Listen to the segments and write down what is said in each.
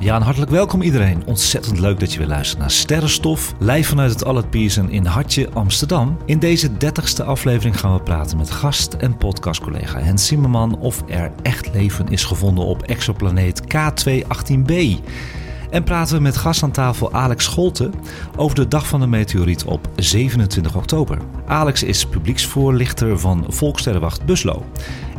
Ja, en hartelijk welkom iedereen. Ontzettend leuk dat je weer luistert naar Sterrenstof. Live vanuit het Allard Pierson in Hartje, Amsterdam. In deze dertigste aflevering gaan we praten met gast en podcastcollega Hens Zimmerman... of er echt leven is gevonden op exoplaneet K218b. En praten we met gast aan tafel Alex Scholte over de dag van de meteoriet op 27 oktober. Alex is publieksvoorlichter van Volkssterrenwacht Buslo.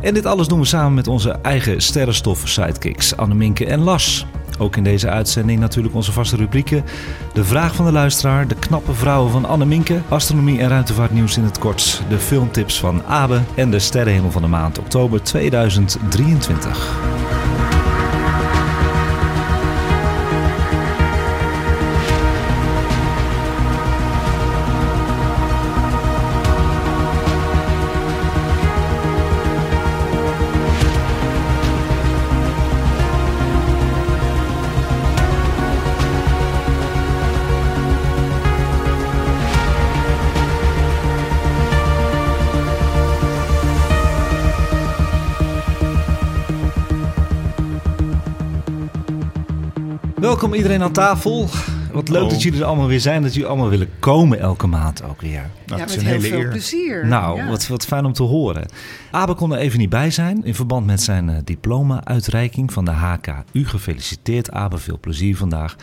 En dit alles doen we samen met onze eigen sterrenstof-sidekicks Anneminke en Las. Ook in deze uitzending natuurlijk onze vaste rubrieken. De vraag van de luisteraar, de knappe vrouwen van Anne Minke, astronomie en ruimtevaartnieuws in het kort, de filmtips van Abe en de sterrenhemel van de maand oktober 2023. Welkom iedereen aan tafel. Wat leuk Oh. dat jullie er allemaal weer zijn, dat jullie allemaal willen komen elke maand ook weer. Nou, ja, het met is een heel hele veel eer. plezier. Nou, Ja. wat, wat fijn om te horen. Abe kon er even niet bij zijn in verband met zijn eh, diploma-uitreiking van de HKU. Gefeliciteerd, Abe, veel plezier vandaag.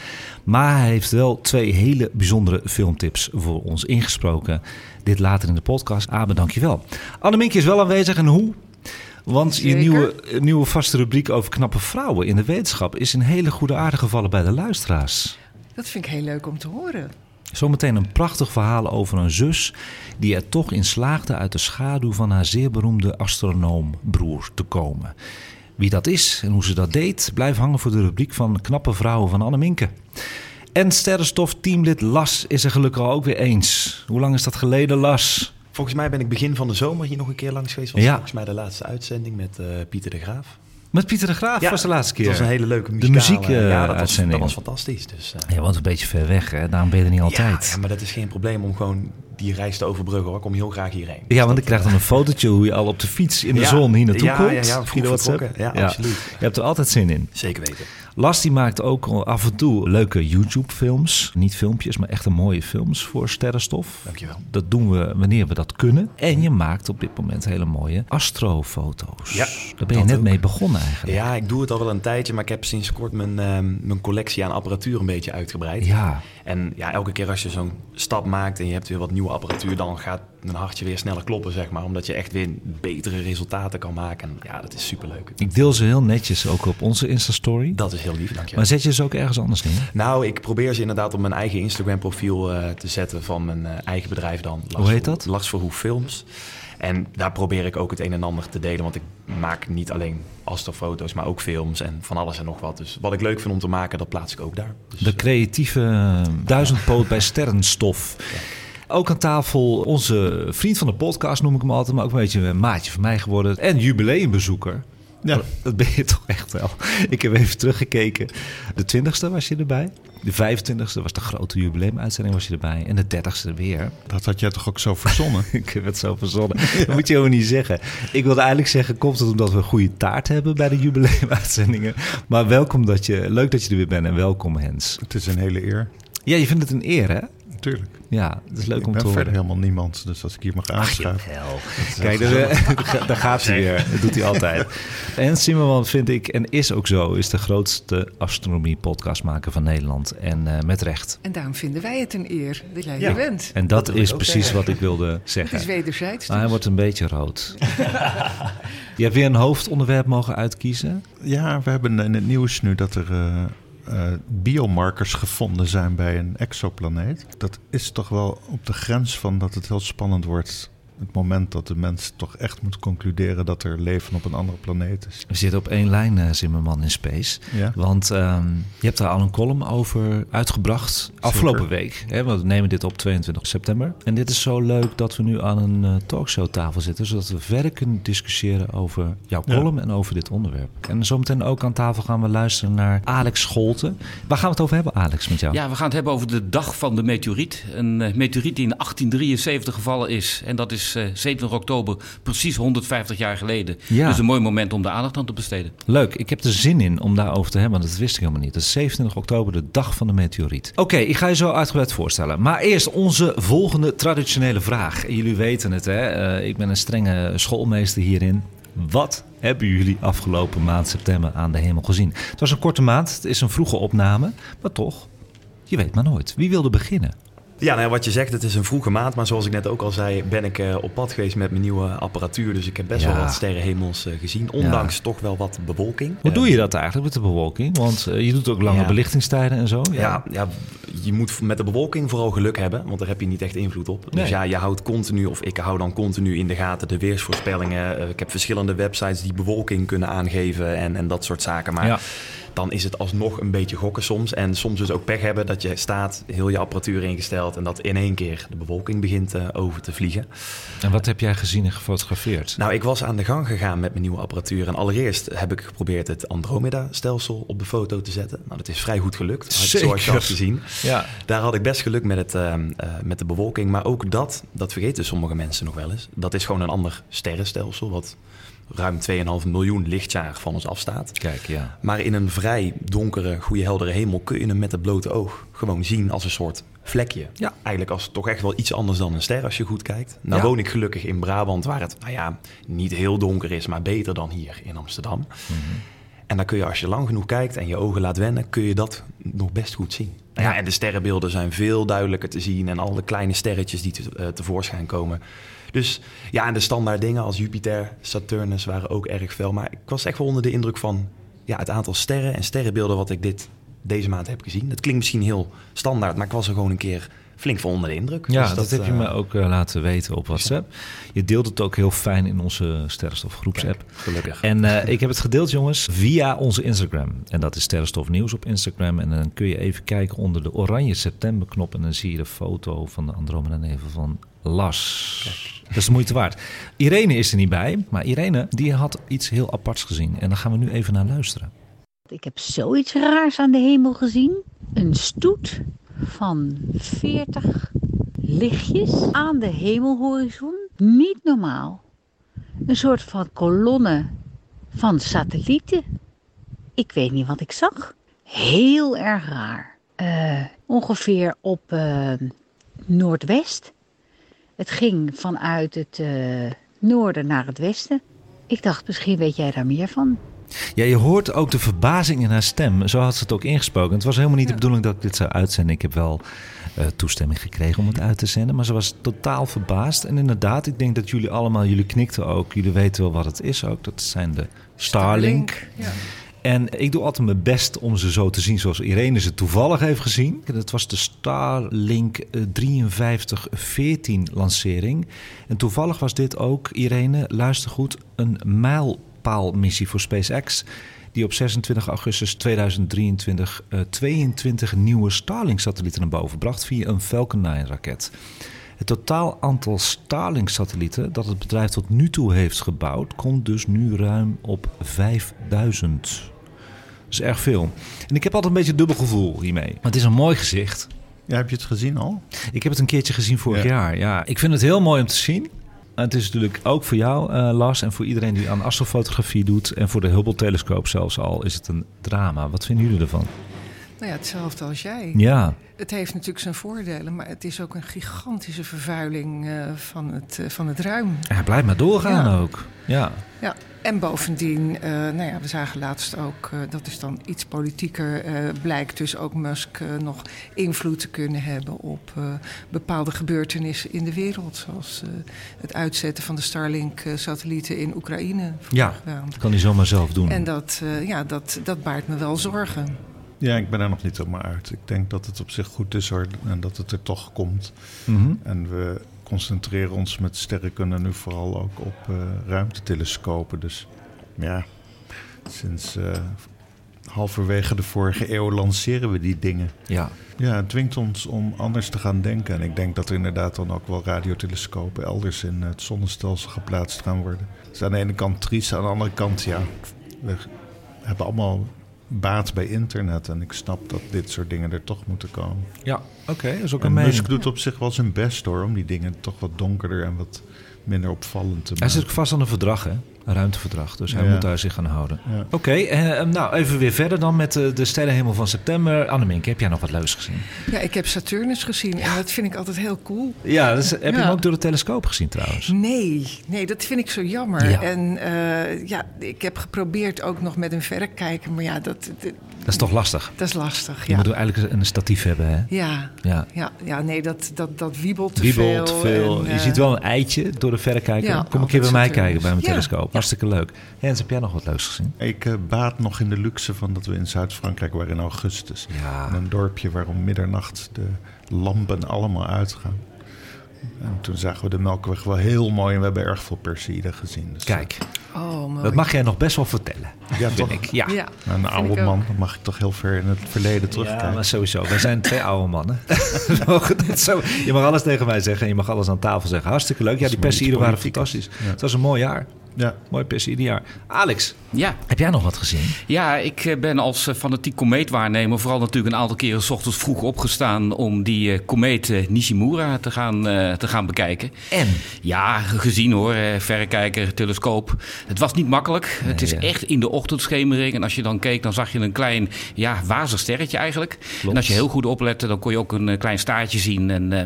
Maar hij heeft wel twee hele bijzondere filmtips voor ons ingesproken. Dit later in de podcast. Abe, dankjewel. Annemieke is wel aanwezig en hoe? Want je nieuwe, eh, nieuwe vaste rubriek over knappe vrouwen in de wetenschap is in hele goede aarde gevallen bij de luisteraars. Dat vind ik heel leuk om te horen. Zometeen een prachtig verhaal over een zus die er toch in slaagde uit de schaduw van haar zeer beroemde astronoombroer te komen. Wie dat is en hoe ze dat deed, blijf hangen voor de rubriek van Knappe Vrouwen van Anne Minke. En sterrenstof teamlid Las is er gelukkig ook weer eens. Hoe lang is dat geleden, Las? Volgens mij ben ik begin van de zomer hier nog een keer langs geweest. Was Ja. volgens mij de laatste uitzending met eh, Pieter de Graaf. Met Pieter de Graaf was de laatste keer. Dat was een hele leuke De muzikale... muziek, eh, ja, dat was, uitzending. dat was fantastisch. Dus, eh, Ja, want een beetje ver weg, hè? daarom ben je er niet altijd. Ja, ja, maar dat is geen probleem om gewoon die reis te overbruggen. Hoor. Ik kom heel graag hierheen. Ja, want ik krijg dan een fotootje hoe je al op de fiets in de Ja, zon hier naartoe ja, komt. ja, ja, WhatsApp. Ja, absoluut. Je hebt er altijd zin in. Zeker weten. Las die maakt ook af en toe leuke YouTube-films. Niet filmpjes, maar echte mooie films voor sterrenstof. Dankjewel. Dat doen we wanneer we dat kunnen. En je maakt op dit moment hele mooie astrofoto's. Ja, Daar ben je net ook. mee begonnen eigenlijk. Ja, ik doe het al wel een tijdje, maar ik heb sinds kort mijn, ehm, mijn collectie aan apparatuur een beetje uitgebreid. Ja. En ja, elke keer als je zo'n stap maakt en je hebt weer wat nieuwe apparatuur, dan gaat mijn hartje weer sneller kloppen, zeg maar. Omdat je echt weer betere resultaten kan maken. En ja, dat is superleuk. Ik deel ze heel netjes ook op onze Insta-story. Dat is heel lief, dankjewel. Maar zet je ze ook ergens anders neer? Nou, ik probeer ze inderdaad op mijn eigen Instagram-profiel eh, te zetten van mijn eh, eigen bedrijf dan. Lars Hoe heet dat? Lars Verhoef Films. En daar probeer ik ook het een en ander te delen, want ik maak niet alleen astrofoto's, maar ook films en van alles en nog wat. Dus wat ik leuk vind om te maken, dat plaats ik ook daar. Dus, De eh, creatieve duizendpoot bij sterrenstof. Ook aan tafel onze vriend van de podcast, noem ik hem altijd, maar ook een beetje een maatje van mij geworden. En jubileumbezoeker. Ja. Dat ben je toch echt wel. Ik heb even teruggekeken. De 20ste was je erbij. De 25ste was de grote jubileumuitzending was je erbij. En de 30ste weer. Dat had jij toch ook zo verzonnen? Ik heb het zo verzonnen. Dat moet je helemaal niet zeggen. Ik wilde eigenlijk zeggen, komt het omdat we een goede taart hebben bij de jubileumuitzendingen. Maar welkom dat je, leuk dat je er weer bent en welkom Hens. Het is een hele eer, Ja, je vindt het een eer hè? Natuurlijk. Ja, het is leuk ik om ben te horen. verder helemaal niemand, dus als ik hier mag aanschuiven. Kijk, daar, daar gaat hij weer. Dat doet hij altijd. En Simmerman vind ik, en is ook zo, is de grootste astronomie-podcastmaker van Nederland. En eh, met recht. En daarom vinden wij het een eer dat jij Ja. er bent. En dat, is ik precies zeggen. wat ik wilde Het is zeggen. wederzijds. Maar hij dus. wordt een beetje rood. Je hebt weer een hoofdonderwerp mogen uitkiezen. Ja, we hebben in het nieuws nu dat er eh, eh, biomarkers gevonden zijn bij een exoplaneet. Dat is toch wel op de grens van dat het heel spannend wordt het moment dat de mens toch echt moet concluderen dat er leven op een andere planeet is. We zitten op één lijn, uh, Zimmerman in Space. Ja. Want um, je hebt daar al een column over uitgebracht afgelopen Zeker. week. Hè? We nemen dit op 22 september. En dit is zo leuk dat we nu aan een uh, talkshowtafel zitten... zodat we verder kunnen discussiëren over jouw column ja. en over dit onderwerp. En zometeen ook aan tafel gaan we luisteren naar Alex Scholten. Waar gaan we het over hebben, Alex, met jou? Ja, we gaan het hebben over de dag van de meteoriet. Een uh, meteoriet die in 1873 gevallen is. En dat is uh, 27 oktober, precies 150 jaar geleden. Ja. Dus een mooi moment om de aandacht aan te besteden. Leuk, ik heb er zin in om daarover te hebben, want dat wist ik helemaal niet. Dat is 27 oktober, de dag van de meteoriet. Oké, okay, ik ga je zo uitgebreid voorstellen. Maar eerst onze volgende traditionele vraag. Jullie weten het, hè? Uh, ik ben een strenge schoolmeester hierin. Wat hebben jullie afgelopen maand september aan de hemel gezien? Het was een korte maand, het is een vroege opname, maar toch, je weet maar nooit. Wie wilde beginnen? Ja, nou, wat je zegt, het is een vroege maand. Maar zoals ik net ook al zei, ben ik uh, op pad geweest met mijn nieuwe apparatuur. Dus ik heb best Ja. wel wat sterrenhemels uh, gezien. Ondanks toch wel wat bewolking. Hoe Eh, doe je dat eigenlijk met de bewolking? Want eh, je doet ook lange Ja. belichtingstijden en zo. Ja, ja, je moet met de bewolking vooral geluk hebben, want daar heb je niet echt invloed op. Nee. Dus ja, je houdt continu, of ik hou dan continu in de gaten de weersvoorspellingen. Eh, Ik heb verschillende websites die bewolking kunnen aangeven en, en dat soort zaken. Maar Ja. Dan is het alsnog een beetje gokken soms. En soms dus ook pech hebben dat je staat, heel je apparatuur ingesteld... en dat in één keer de bewolking begint eh, over te vliegen. En wat heb jij gezien en gefotografeerd? Nou, ik was aan de gang gegaan met mijn nieuwe apparatuur. En allereerst heb ik geprobeerd het Andromeda-stelsel op de foto te zetten. Nou, dat is vrij goed gelukt, Zeker. zoals je had gezien. Ja. Daar had ik best geluk met, het, ehm, eh, met de bewolking. Maar ook dat, dat vergeten sommige mensen nog wel eens. Dat is gewoon een ander sterrenstelsel... wat ruim 2,5 miljoen lichtjaar van ons afstaat. Kijk, ja. Maar in een vrij donkere, goede, heldere hemel... kun je hem met het blote oog gewoon zien als een soort vlekje. Ja. Eigenlijk als toch echt wel iets anders dan een ster als je goed kijkt. Nou Ja. woon ik gelukkig in Brabant... waar het, nou ja, niet heel donker is... maar beter dan hier in Amsterdam. En dan kun je als je lang genoeg kijkt en je ogen laat wennen, kun je dat nog best goed zien. Nou ja, en de sterrenbeelden zijn veel duidelijker te zien en alle kleine sterretjes die te, eh, tevoorschijn komen. Dus ja, en de standaard dingen als Jupiter, Saturnus waren ook erg fel. Maar ik was echt wel onder de indruk van ja, het aantal sterren en sterrenbeelden wat ik dit, deze maand heb gezien. Dat klinkt misschien heel standaard, maar ik was er gewoon een keer flink van onder de indruk. Ja, Dus dat, heb je eh, me ook eh, laten weten op WhatsApp. Je deelt het ook heel fijn in onze Sterrenstof groepsapp. Gelukkig. En eh, ik heb het gedeeld, jongens, via onze Instagram. En dat is Sterrenstof Nieuws op Instagram. En dan kun je even kijken onder de oranje septemberknop. En dan zie je de foto van de Andromeda-nevel van Las. Dat is de moeite waard. Irene is er niet bij. Maar Irene, die had iets heel aparts gezien. En daar gaan we nu even naar luisteren. Ik heb zoiets raars aan de hemel gezien. Een stoet van 40 lichtjes aan de hemelhorizon. Niet normaal. Een soort van kolonne van satellieten. Ik weet niet wat ik zag. Heel erg raar. Eh, ongeveer op eh, noordwest. Het ging vanuit het eh, noorden naar het westen. Ik dacht, misschien weet jij daar meer van. Ja, je hoort ook de verbazing in haar stem. Zo had ze het ook ingesproken. Het was helemaal niet de bedoeling dat ik dit zou uitzenden. Ik heb wel eh, toestemming gekregen om het uit te zenden. Maar ze was totaal verbaasd. En inderdaad, ik denk dat jullie allemaal, jullie knikten ook. Jullie weten wel wat het is ook. Dat zijn de Starlink. Ja. En ik doe altijd mijn best om ze zo te zien zoals Irene ze toevallig heeft gezien. Dat was de Starlink eh, 5314 lancering. En toevallig was dit ook, Irene, luister goed, een mijlpaalmissie voor SpaceX. Die op 26 augustus 2023 eh, 22 nieuwe Starlink-satellieten naar boven bracht via een Falcon 9-raket. Het totaal aantal Starlink-satellieten dat het bedrijf tot nu toe heeft gebouwd, komt dus nu ruim op 5000. Dat is erg veel. En ik heb altijd een beetje een dubbel gevoel hiermee. Maar het is een mooi gezicht. Ja, heb je het gezien al? Ik heb het een keertje gezien vorig Ja. jaar. Ja, ik vind het heel mooi om te zien. En Het is natuurlijk ook voor jou, eh, Lars, en voor iedereen die aan astrofotografie doet. En voor de Hubble-telescoop zelfs al, is het een drama. Wat vinden jullie ervan? Nou ja, hetzelfde als jij. Ja, Het heeft natuurlijk zijn voordelen, maar het is ook een gigantische vervuiling eh, van, het, eh, van het ruim. hij blijft maar doorgaan Ja. ook. Ja. Ja, en bovendien, eh, nou ja, we zagen laatst ook, dat is dan iets politieker, blijkt dus ook Musk nog invloed te kunnen hebben op bepaalde gebeurtenissen in de wereld. Zoals het uitzetten van de Starlink-satellieten in Oekraïne. ja, dat kan hij zomaar zelf doen. En dat, ja, dat, dat baart me wel zorgen. Ja, ik ben er nog niet helemaal uit. Ik denk dat het op zich goed is hoor, en dat het er toch komt. Mhm. En we concentreren ons met sterrenkunde nu vooral ook op uh, ruimtetelescopen. Dus ja, sinds uh, halverwege de vorige eeuw lanceren we die dingen. Ja. Ja, het dwingt ons om anders te gaan denken. En ik denk dat er inderdaad dan ook wel radiotelescopen elders in het zonnestelsel geplaatst gaan worden. Dus aan de ene kant triest, aan de andere kant, ja, we hebben allemaal baat bij internet. En ik snap dat dit soort dingen er toch moeten komen. Ja, oké. Okay, dat is ook en een mening. Musk doet op zich wel zijn best hoor, om die dingen toch wat donkerder en wat minder opvallend te maken. Hij zit ook vast aan een verdrag, hè? Ruimteverdrag. Dus hij Ja. moet daar zich aan houden. Ja. Oké, eh, nou even weer verder dan met eh, de sterrenhemel van september. Annemink, heb jij nog wat leuks gezien? Ja, ik heb Saturnus gezien en dat vind ik altijd heel cool. Ja, dus, heb je hem ook door de telescoop gezien trouwens? Nee, nee, dat vind ik zo jammer. Ja. En eh, ja, ik heb geprobeerd ook nog met een verrekijker, maar ja, Dat is toch lastig? dat is lastig. Je Ja, moet eigenlijk een statief hebben, hè? ja, Ja. ja, ja nee, dat, dat, dat wiebelt te Wiebelt veel. veel. en, je eh, ziet wel een eitje door de verrekijker. Ja, Kom een altijd keer bij mij kijken bij mijn Ja, telescoop. ja. Hartstikke leuk. Hens, heb jij nog wat leuks gezien? Ik eh, baat nog in de luxe van dat we in Zuid-Frankrijk waren in augustus. Ja. In een dorpje waar om middernacht de lampen allemaal uitgaan. En toen zagen we de Melkweg wel heel mooi en we hebben erg veel Perseïden gezien. Dus, Kijk, Oh, mooi. dat mag jij nog best wel vertellen. Ja, vind toch? ik. Ja. Ja, een oude man, dan mag ik toch heel ver in het verleden Ja, terugkijken. maar sowieso. Wij zijn twee oude mannen. Zo, je mag alles tegen mij zeggen en je mag alles aan tafel zeggen. Hartstikke leuk. Ja, die Perseïden waren fantastisch. Ja. Het was een mooi jaar. Ja. Mooi Perseïdenjaar. Alex, Ja, heb jij nog wat gezien? Ja, ik eh, ben als eh, fanatiek komeetwaarnemer vooral natuurlijk een aantal keren s ochtends vroeg opgestaan om die eh, komeet Nishimura te gaan, te gaan bekijken. En? Ja, gezien hoor, eh, verrekijker, telescoop. Het was niet makkelijk. het is ja. echt in de ochtendschemering. En als je dan keek, dan zag je een klein, ja, wazig sterretje eigenlijk. En als je heel goed oplette, dan kon je ook een klein staartje zien. En eh,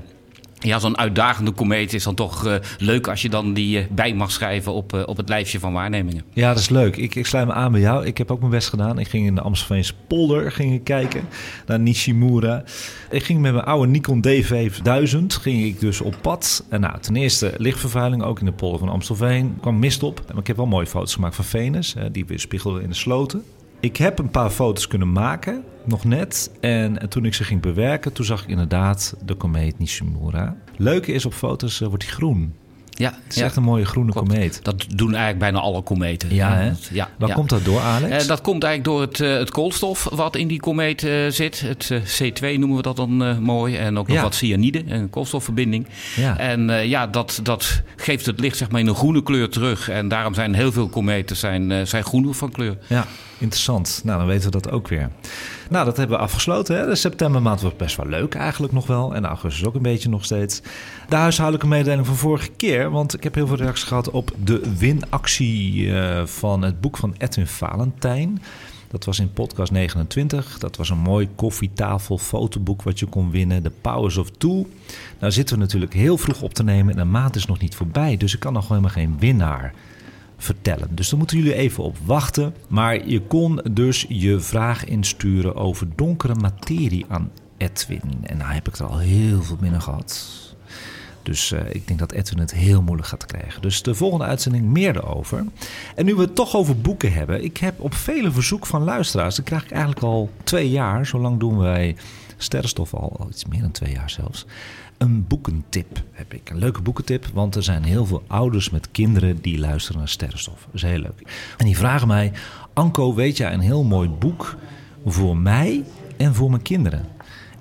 ja, zo'n uitdagende komeet is dan toch eh, leuk als je dan die eh, bij mag schrijven op, eh, op het lijstje van waarnemingen. Ja, dat is leuk. Ik, ik sluit me aan bij jou. Ik heb ook mijn best gedaan. Ik ging in de Amstelveense polder ging kijken naar Nishimura. Ik ging met mijn oude Nikon D5000 ging ik dus op pad. En nou, ten eerste lichtvervuiling, ook in de polder van Amstelveen. Er kwam mist op. Maar ik heb wel mooie foto's gemaakt van Venus. Die weerspiegelden in de sloten. Ik heb een paar foto's kunnen maken, nog net. En toen ik ze ging bewerken, toen zag ik inderdaad de komeet Nishimura. Leuke is, op foto's eh, wordt hij groen. Ja, Het is echt een mooie groene klopt. komeet. Dat doen eigenlijk bijna alle kometen. Ja, hè? Ja, Waar ja. komt dat door, Alex? Eh, dat komt eigenlijk door het, eh, het koolstof wat in die komeet eh, zit. Het eh, C2 noemen we dat dan mooi. En ook nog wat cyanide, een koolstofverbinding. Ja. En ja, dat, dat geeft het licht zeg maar, in een groene kleur terug. En daarom zijn heel veel kometen zijn, zijn groen van kleur. Ja, interessant. Nou, dan weten we dat ook weer. Nou, dat hebben we afgesloten. Hè? De septembermaand was best wel leuk eigenlijk nog wel. En augustus ook een beetje nog steeds. De huishoudelijke mededeling van vorige keer. Want ik heb heel veel reacties gehad op de winactie eh, van het boek van Edwin Valentijn. Dat was in podcast 29. Dat was een mooi koffietafel fotoboek wat je kon winnen. The Powers of Two. Nou zitten we natuurlijk heel vroeg op te nemen en de maand is nog niet voorbij. Dus ik kan nog helemaal geen winnaar vertellen. Dus daar moeten jullie even op wachten. Maar je kon dus je vraag insturen over donkere materie aan Edwin. En nou heb ik er al heel veel binnen gehad. Dus eh, ik denk dat Edwin het heel moeilijk gaat krijgen. Dus de volgende uitzending meer erover. En nu we het toch over boeken hebben. Ik heb op vele verzoek van luisteraars. Dat krijg ik eigenlijk al twee jaar. Zo lang doen wij Sterrenstof al. Al iets meer dan twee jaar zelfs. Een boekentip heb ik. Een leuke boekentip. Want er zijn heel veel ouders met kinderen die luisteren naar Sterrenstof. Dat is heel leuk. En die vragen mij... Anko, weet jij een heel mooi boek voor mij en voor mijn kinderen?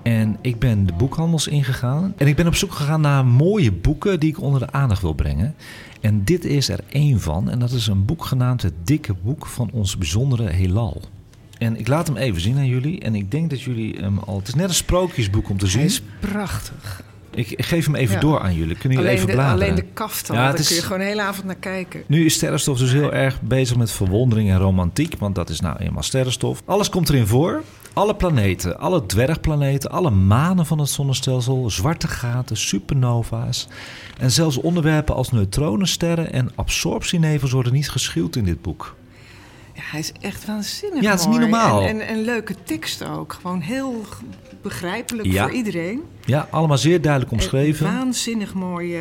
En ik ben de boekhandels ingegaan. En ik ben op zoek gegaan naar mooie boeken die ik onder de aandacht wil brengen. En dit is er één van. En dat is een boek genaamd Het Dikke Boek van ons bijzondere heelal. En ik laat hem even zien aan jullie. En ik denk dat jullie hem al... Het is net een sprookjesboek om te Hij zien. is prachtig. Ik, ik geef hem even Ja. door aan jullie. Kunnen jullie Alleen even de, bladeren? alleen de kaft al, Ja, daar is- kun je gewoon de hele avond naar kijken. Nu is sterrenstof dus heel erg bezig met verwondering en romantiek, want dat is nou eenmaal sterrenstof. Alles komt erin voor. Alle planeten, alle dwergplaneten, alle manen van het zonnestelsel, zwarte gaten, supernova's. En zelfs onderwerpen als neutronensterren en absorptienevels worden niet geschuwd in dit boek. Ja, hij is echt waanzinnig Ja, het is mooi. niet normaal. En, en, en leuke tekst ook. Gewoon heel begrijpelijk Ja. voor iedereen. Ja, allemaal zeer duidelijk omschreven. En waanzinnig mooie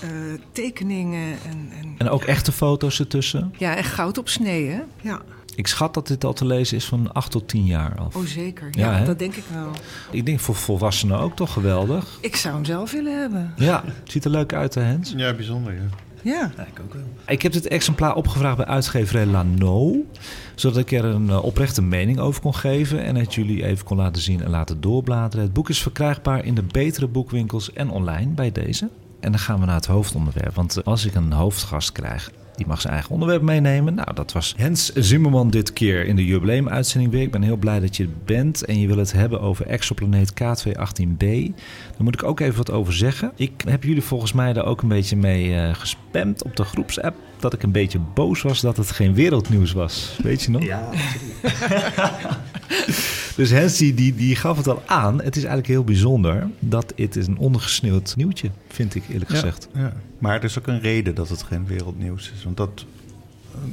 eh, tekeningen. En, en, En ook echte foto's ertussen. ja, en goud op snee, hè? Ja. Ik schat dat dit al te lezen is van 8 tot 10 jaar af. Oh, zeker. Ja, dat denk ik wel. Ik denk voor volwassenen ook toch geweldig. Ik zou hem zelf willen hebben. Ja, ziet er leuk uit, hè, Hens? Ja, bijzonder, ja. Ja. Ik heb dit exemplaar opgevraagd bij uitgeverij Lano, zodat ik er een eh, oprechte mening over kon geven en het jullie even kon laten zien en laten doorbladeren. Het boek is verkrijgbaar in de betere boekwinkels en online bij deze. En dan gaan we naar het hoofdonderwerp, want als ik een hoofdgast krijg, die mag zijn eigen onderwerp meenemen. Nou, dat was Hens Zimmerman dit keer in de jubileumuitzending weer. Ik ben heel blij dat je bent en je wil het hebben over exoplaneet K218b. Daar moet ik ook even wat over zeggen. Ik heb jullie volgens mij daar ook een beetje mee eh, gespamd op de groepsapp. Dat ik een beetje boos was dat het geen wereldnieuws was. Weet je nog? Ja, Dus Hens die, die, gaf het al aan. Het is eigenlijk heel bijzonder dat het is een ondergesneeuwd nieuwtje, vind ik eerlijk gezegd. Ja. Maar er is ook een reden dat het geen wereldnieuws is. Want dat,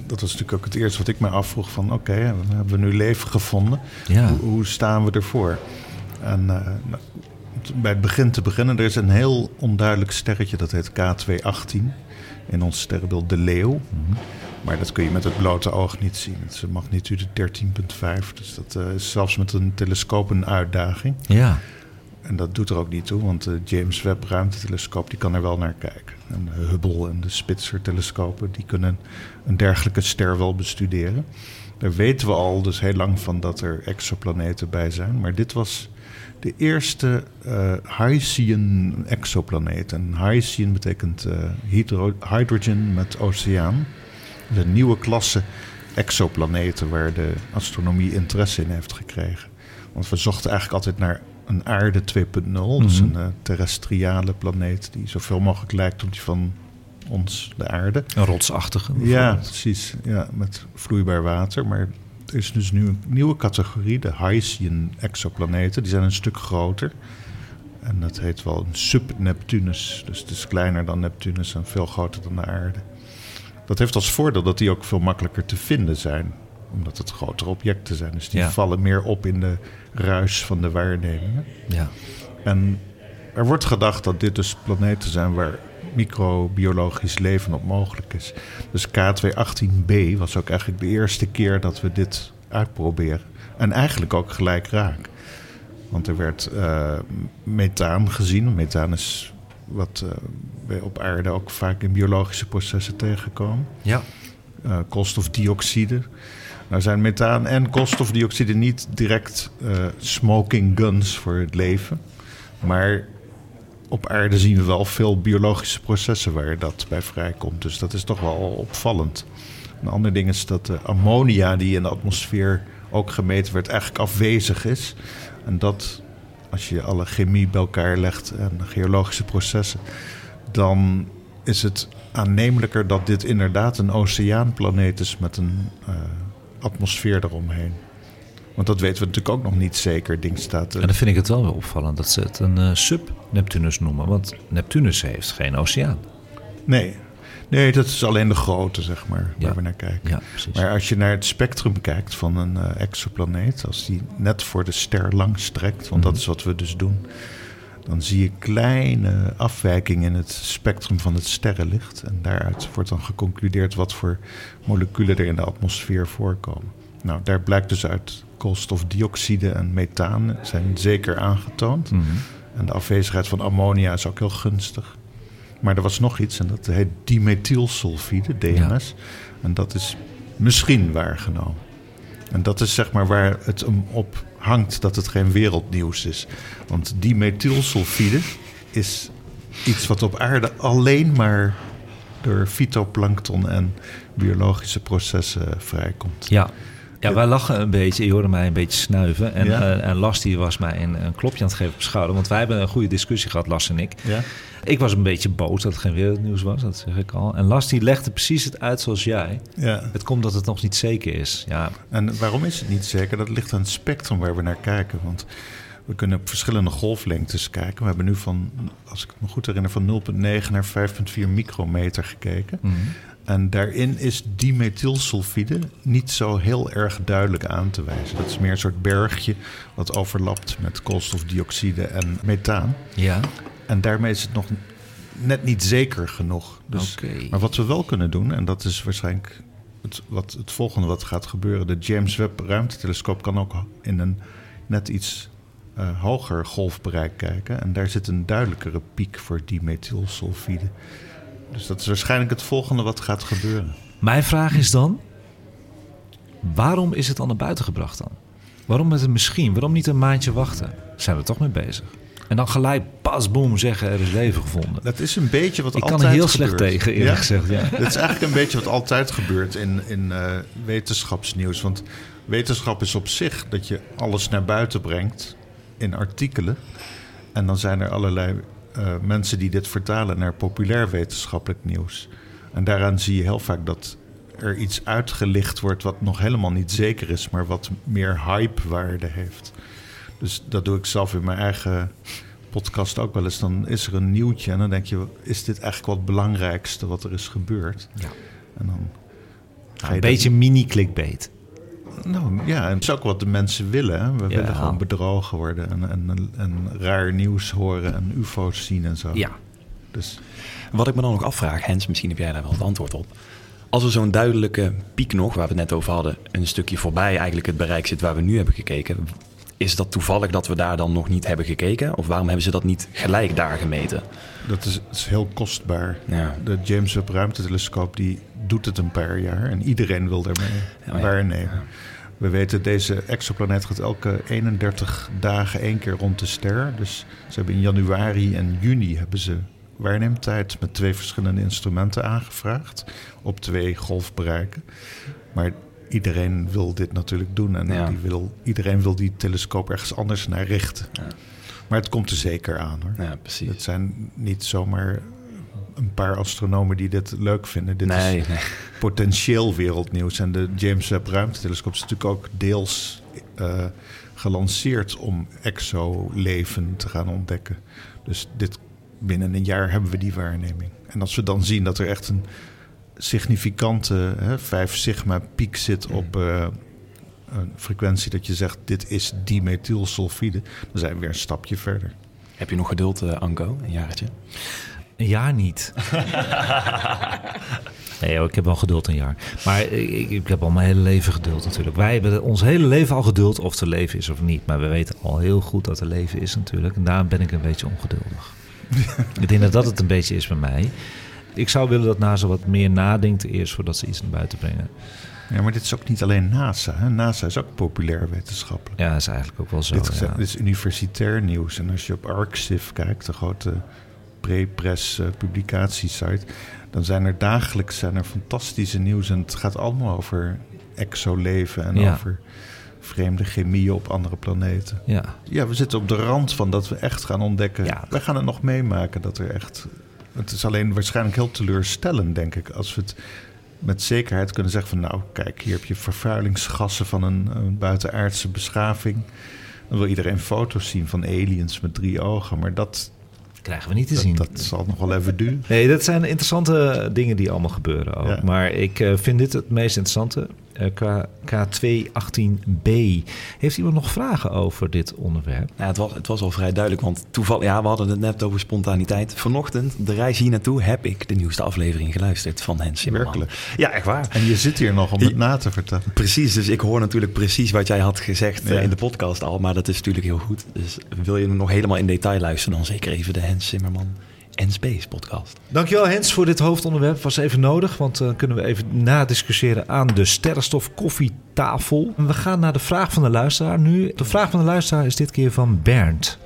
dat was natuurlijk ook het eerste wat ik mij afvroeg van... oké, dan hebben we nu leven gevonden. Ja. Hoe, hoe staan we ervoor? En eh, nou, bij het begin te beginnen, er is een heel onduidelijk sterretje... dat heet K218 in ons sterrenbeeld de leeuw. Maar dat kun je met het blote oog niet zien. Het is een magnitude 13,5. Dus dat eh, is zelfs met een telescoop een uitdaging. Ja. En dat doet er ook niet toe, want de James Webb ruimtetelescoop die kan er wel naar kijken. En de Hubble en de Spitzer telescopen die kunnen een dergelijke ster wel bestuderen. Daar weten we al dus heel lang van dat er exoplaneten bij zijn. Maar dit was de eerste eh Hycean exoplaneet. En Hycean betekent eh, hydro- hydrogen met oceaan. De nieuwe klasse exoplaneten waar de astronomie interesse in heeft gekregen. Want we zochten eigenlijk altijd naar een aarde 2.0. Dus een eh, terrestriale planeet die zoveel mogelijk lijkt op die van ons, de aarde. Een rotsachtige. Ja, precies. Ja, met vloeibaar water. Maar er is dus nu een nieuwe categorie, de Hycean exoplaneten. Die zijn een stuk groter. En dat heet wel een sub-Neptunus. Dus het is kleiner dan Neptunus en veel groter dan de aarde. Dat heeft als voordeel dat die ook veel makkelijker te vinden zijn. Omdat het grotere objecten zijn. Dus die Ja. vallen meer op in de ruis van de waarnemingen. Ja. En er wordt gedacht dat dit dus planeten zijn waar microbiologisch leven op mogelijk is. Dus K218b was ook eigenlijk de eerste keer dat we dit uitproberen. En eigenlijk ook gelijk raak. Want er werd eh, methaan gezien. Methaan is wat eh, we op aarde ook vaak in biologische processen tegenkomen. Ja. Eh, koolstofdioxide. Nou zijn methaan en koolstofdioxide niet direct smoking guns voor het leven. Maar op aarde zien we wel veel biologische processen waar dat bij vrijkomt. Dus dat is toch wel opvallend. Een ander ding is dat de ammonia die in de atmosfeer ook gemeten werd, eigenlijk afwezig is. En dat, als je alle chemie bij elkaar legt en geologische processen, dan is het aannemelijker dat dit inderdaad een oceaanplaneet is met een eh, atmosfeer eromheen. Want dat weten we natuurlijk ook nog niet zeker. Ding staat. eh, En dan vind ik het wel weer opvallend dat ze het een eh, sub-Neptunus noemen. Want Neptunus heeft geen oceaan. Nee. nee, dat is alleen de grootte, zeg maar, Ja. waar we naar kijken. Ja, precies. Maar als je naar het spectrum kijkt van een eh, exoplaneet, als die net voor de ster lang strekt, want dat Mhm. is wat we dus doen, dan zie je kleine afwijkingen in het spectrum van het sterrenlicht. En daaruit wordt dan geconcludeerd wat voor moleculen er in de atmosfeer voorkomen. Nou, daar blijkt dus uit koolstofdioxide en methaan zijn zeker aangetoond. Mhm. En de afwezigheid van ammonia is ook heel gunstig. Maar er was nog iets en dat heet dimethylsulfide, DMS. En dat is misschien waargenomen. En dat is zeg maar waar het hem op hangt dat het geen wereldnieuws is. Want dimethylsulfide is iets wat op aarde alleen maar door fytoplankton en biologische processen vrijkomt. Ja. Ja, wij lachen een beetje. Je hoorde mij een beetje snuiven. En, Ja. eh, en Las die was mij een, een klopje aan het geven op de schouder. Want wij hebben een goede discussie gehad, Las en ik. Ja? Ik was een beetje boos dat het geen wereldnieuws was, dat zeg ik al. En Las die legde precies het uit zoals jij. Ja. Het komt dat het nog niet zeker is. Ja, En waarom is het niet zeker? Dat ligt aan het spectrum waar we naar kijken. Want we kunnen op verschillende golflengtes kijken. We hebben nu van, als ik me goed herinner, van 0,9 naar 5,4 micrometer gekeken. Mhm. En daarin is dimethylsulfide niet zo heel erg duidelijk aan te wijzen. Dat is meer een soort bergje wat overlapt met koolstofdioxide en methaan. ja. En daarmee is het nog net niet zeker genoeg. Dus. Maar wat we wel kunnen doen, en dat is waarschijnlijk het, wat, het volgende wat gaat gebeuren. De James Webb ruimtetelescoop kan ook in een net iets uh, hoger golfbereik kijken. En daar zit een duidelijkere piek voor dimethylsulfide. Dus dat is waarschijnlijk het volgende wat gaat gebeuren. Mijn vraag is dan: waarom is het dan naar buiten gebracht dan? Waarom met het misschien? Waarom niet een maandje wachten? Zijn we toch mee bezig? En dan gelijk pas boom zeggen er is leven gevonden. Dat is een beetje wat Ik altijd kan er heel gebeurt. slecht tegen, eerlijk Ja? gezegd. Ja. Dat is eigenlijk een beetje wat altijd gebeurt in, in eh, wetenschapsnieuws. Want wetenschap is op zich dat je alles naar buiten brengt in artikelen. En dan zijn er allerlei eh, mensen die dit vertalen naar populair wetenschappelijk nieuws. En daaraan zie je heel vaak dat er iets uitgelicht wordt wat nog helemaal niet zeker is, maar wat meer hypewaarde heeft. Dus dat doe ik zelf in mijn eigen podcast ook wel eens. Dan is er een nieuwtje en dan denk je, is dit eigenlijk wat het belangrijkste wat er is gebeurd? Ja. En dan ga je Een beetje mini-clickbait. Nou ja, en dat is ook wat de mensen willen. Hè? We Ja. willen gewoon bedrogen worden en, en, en raar nieuws horen en ufo's zien en zo. Ja. Dus Wat ik me dan nog afvraag, Hens, misschien heb jij daar wel het antwoord op. Als er zo'n duidelijke piek nog, waar we het net over hadden, een stukje voorbij eigenlijk het bereik zit waar we nu hebben gekeken. Is dat toevallig dat we daar dan nog niet hebben gekeken? Of waarom hebben ze dat niet gelijk daar gemeten? dat is, het is heel kostbaar. Ja. De James Webb ruimtetelescoop die doet het een paar jaar en iedereen wil daarmee Ja, ja. waarnemen. We weten, deze exoplaneet gaat elke 31 dagen één keer rond de ster. Dus ze hebben in januari en juni hebben ze waarneemtijd met twee verschillende instrumenten aangevraagd. Op twee golfbereiken. Maar iedereen wil dit natuurlijk doen. En Ja. die wil, iedereen wil die telescoop ergens anders naar richten. Ja. Maar het komt er zeker aan hoor. Ja, precies. Het zijn niet zomaar een paar astronomen die dit leuk vinden. Dit nee, is nee. potentieel wereldnieuws. En de James Webb ruimtetelescoop is natuurlijk ook deels eh, gelanceerd om exoleven te gaan ontdekken. Dus dit, binnen een jaar hebben we die waarneming. En als we dan zien dat er echt een significante hè, 5 sigma piek zit op eh, een frequentie dat je zegt dit is dimethylsulfide, dan zijn we weer een stapje verder. Heb je nog geduld, eh, Anko, een jaartje? Een jaar niet. nee, ik heb wel geduld een jaar. Maar ik, ik heb al mijn hele leven geduld natuurlijk. Wij hebben ons hele leven al geduld of er leven is of niet. Maar we weten al heel goed dat er leven is natuurlijk. En daarom ben ik een beetje ongeduldig. ik denk dat dat het een beetje is bij mij. Ik zou willen dat NASA wat meer nadenkt eerst voordat ze iets naar buiten brengen. Ja, maar dit is ook niet alleen NASA. Hè? NASA is ook populair wetenschappelijk. Ja, dat is eigenlijk ook wel zo. dit, ja. dit is universitair nieuws. En als je op ArcSIF kijkt, de grote pre-press eh, publicatiesite, dan zijn er dagelijks zijn er fantastische nieuws. En het gaat allemaal over exoleven en Ja. over vreemde chemie op andere planeten. ja. Ja, we zitten op de rand van dat we echt gaan ontdekken. Ja. Wij gaan het nog meemaken dat er echt. Het is alleen waarschijnlijk heel teleurstellend, denk ik, als we het met zekerheid kunnen zeggen van nou, kijk, hier heb je vervuilingsgassen van een, een buitenaardse beschaving. Dan wil iedereen foto's zien van aliens met drie ogen, maar dat, krijgen we niet te dat, zien. dat zal nog wel even duren. Nee, dat zijn interessante dingen die allemaal gebeuren ook. Ja. Maar ik eh, vind dit het meest interessante. Eh, K, K218b. Heeft iemand nog vragen over dit onderwerp? Ja, het, was, het was al vrij duidelijk, want toevallig, ja, we hadden het net over spontaniteit. Vanochtend, de reis hier naartoe, heb ik de nieuwste aflevering geluisterd van Hens Zimmerman. Werkelijk? Ja, echt waar. En je zit hier nog om het na te vertellen. Precies, dus ik hoor natuurlijk precies wat jij had gezegd eh, Ja. in de podcast al, maar dat is natuurlijk heel goed. Dus wil je nog helemaal in detail luisteren, dan zeker even de Hens Zimmerman en Space podcast. Dankjewel Hens voor dit hoofdonderwerp. Was even nodig, want dan kunnen we even nadiscussiëren aan de sterrenstof koffietafel. We gaan naar de vraag van de luisteraar nu. De vraag van de luisteraar is dit keer van Bernd.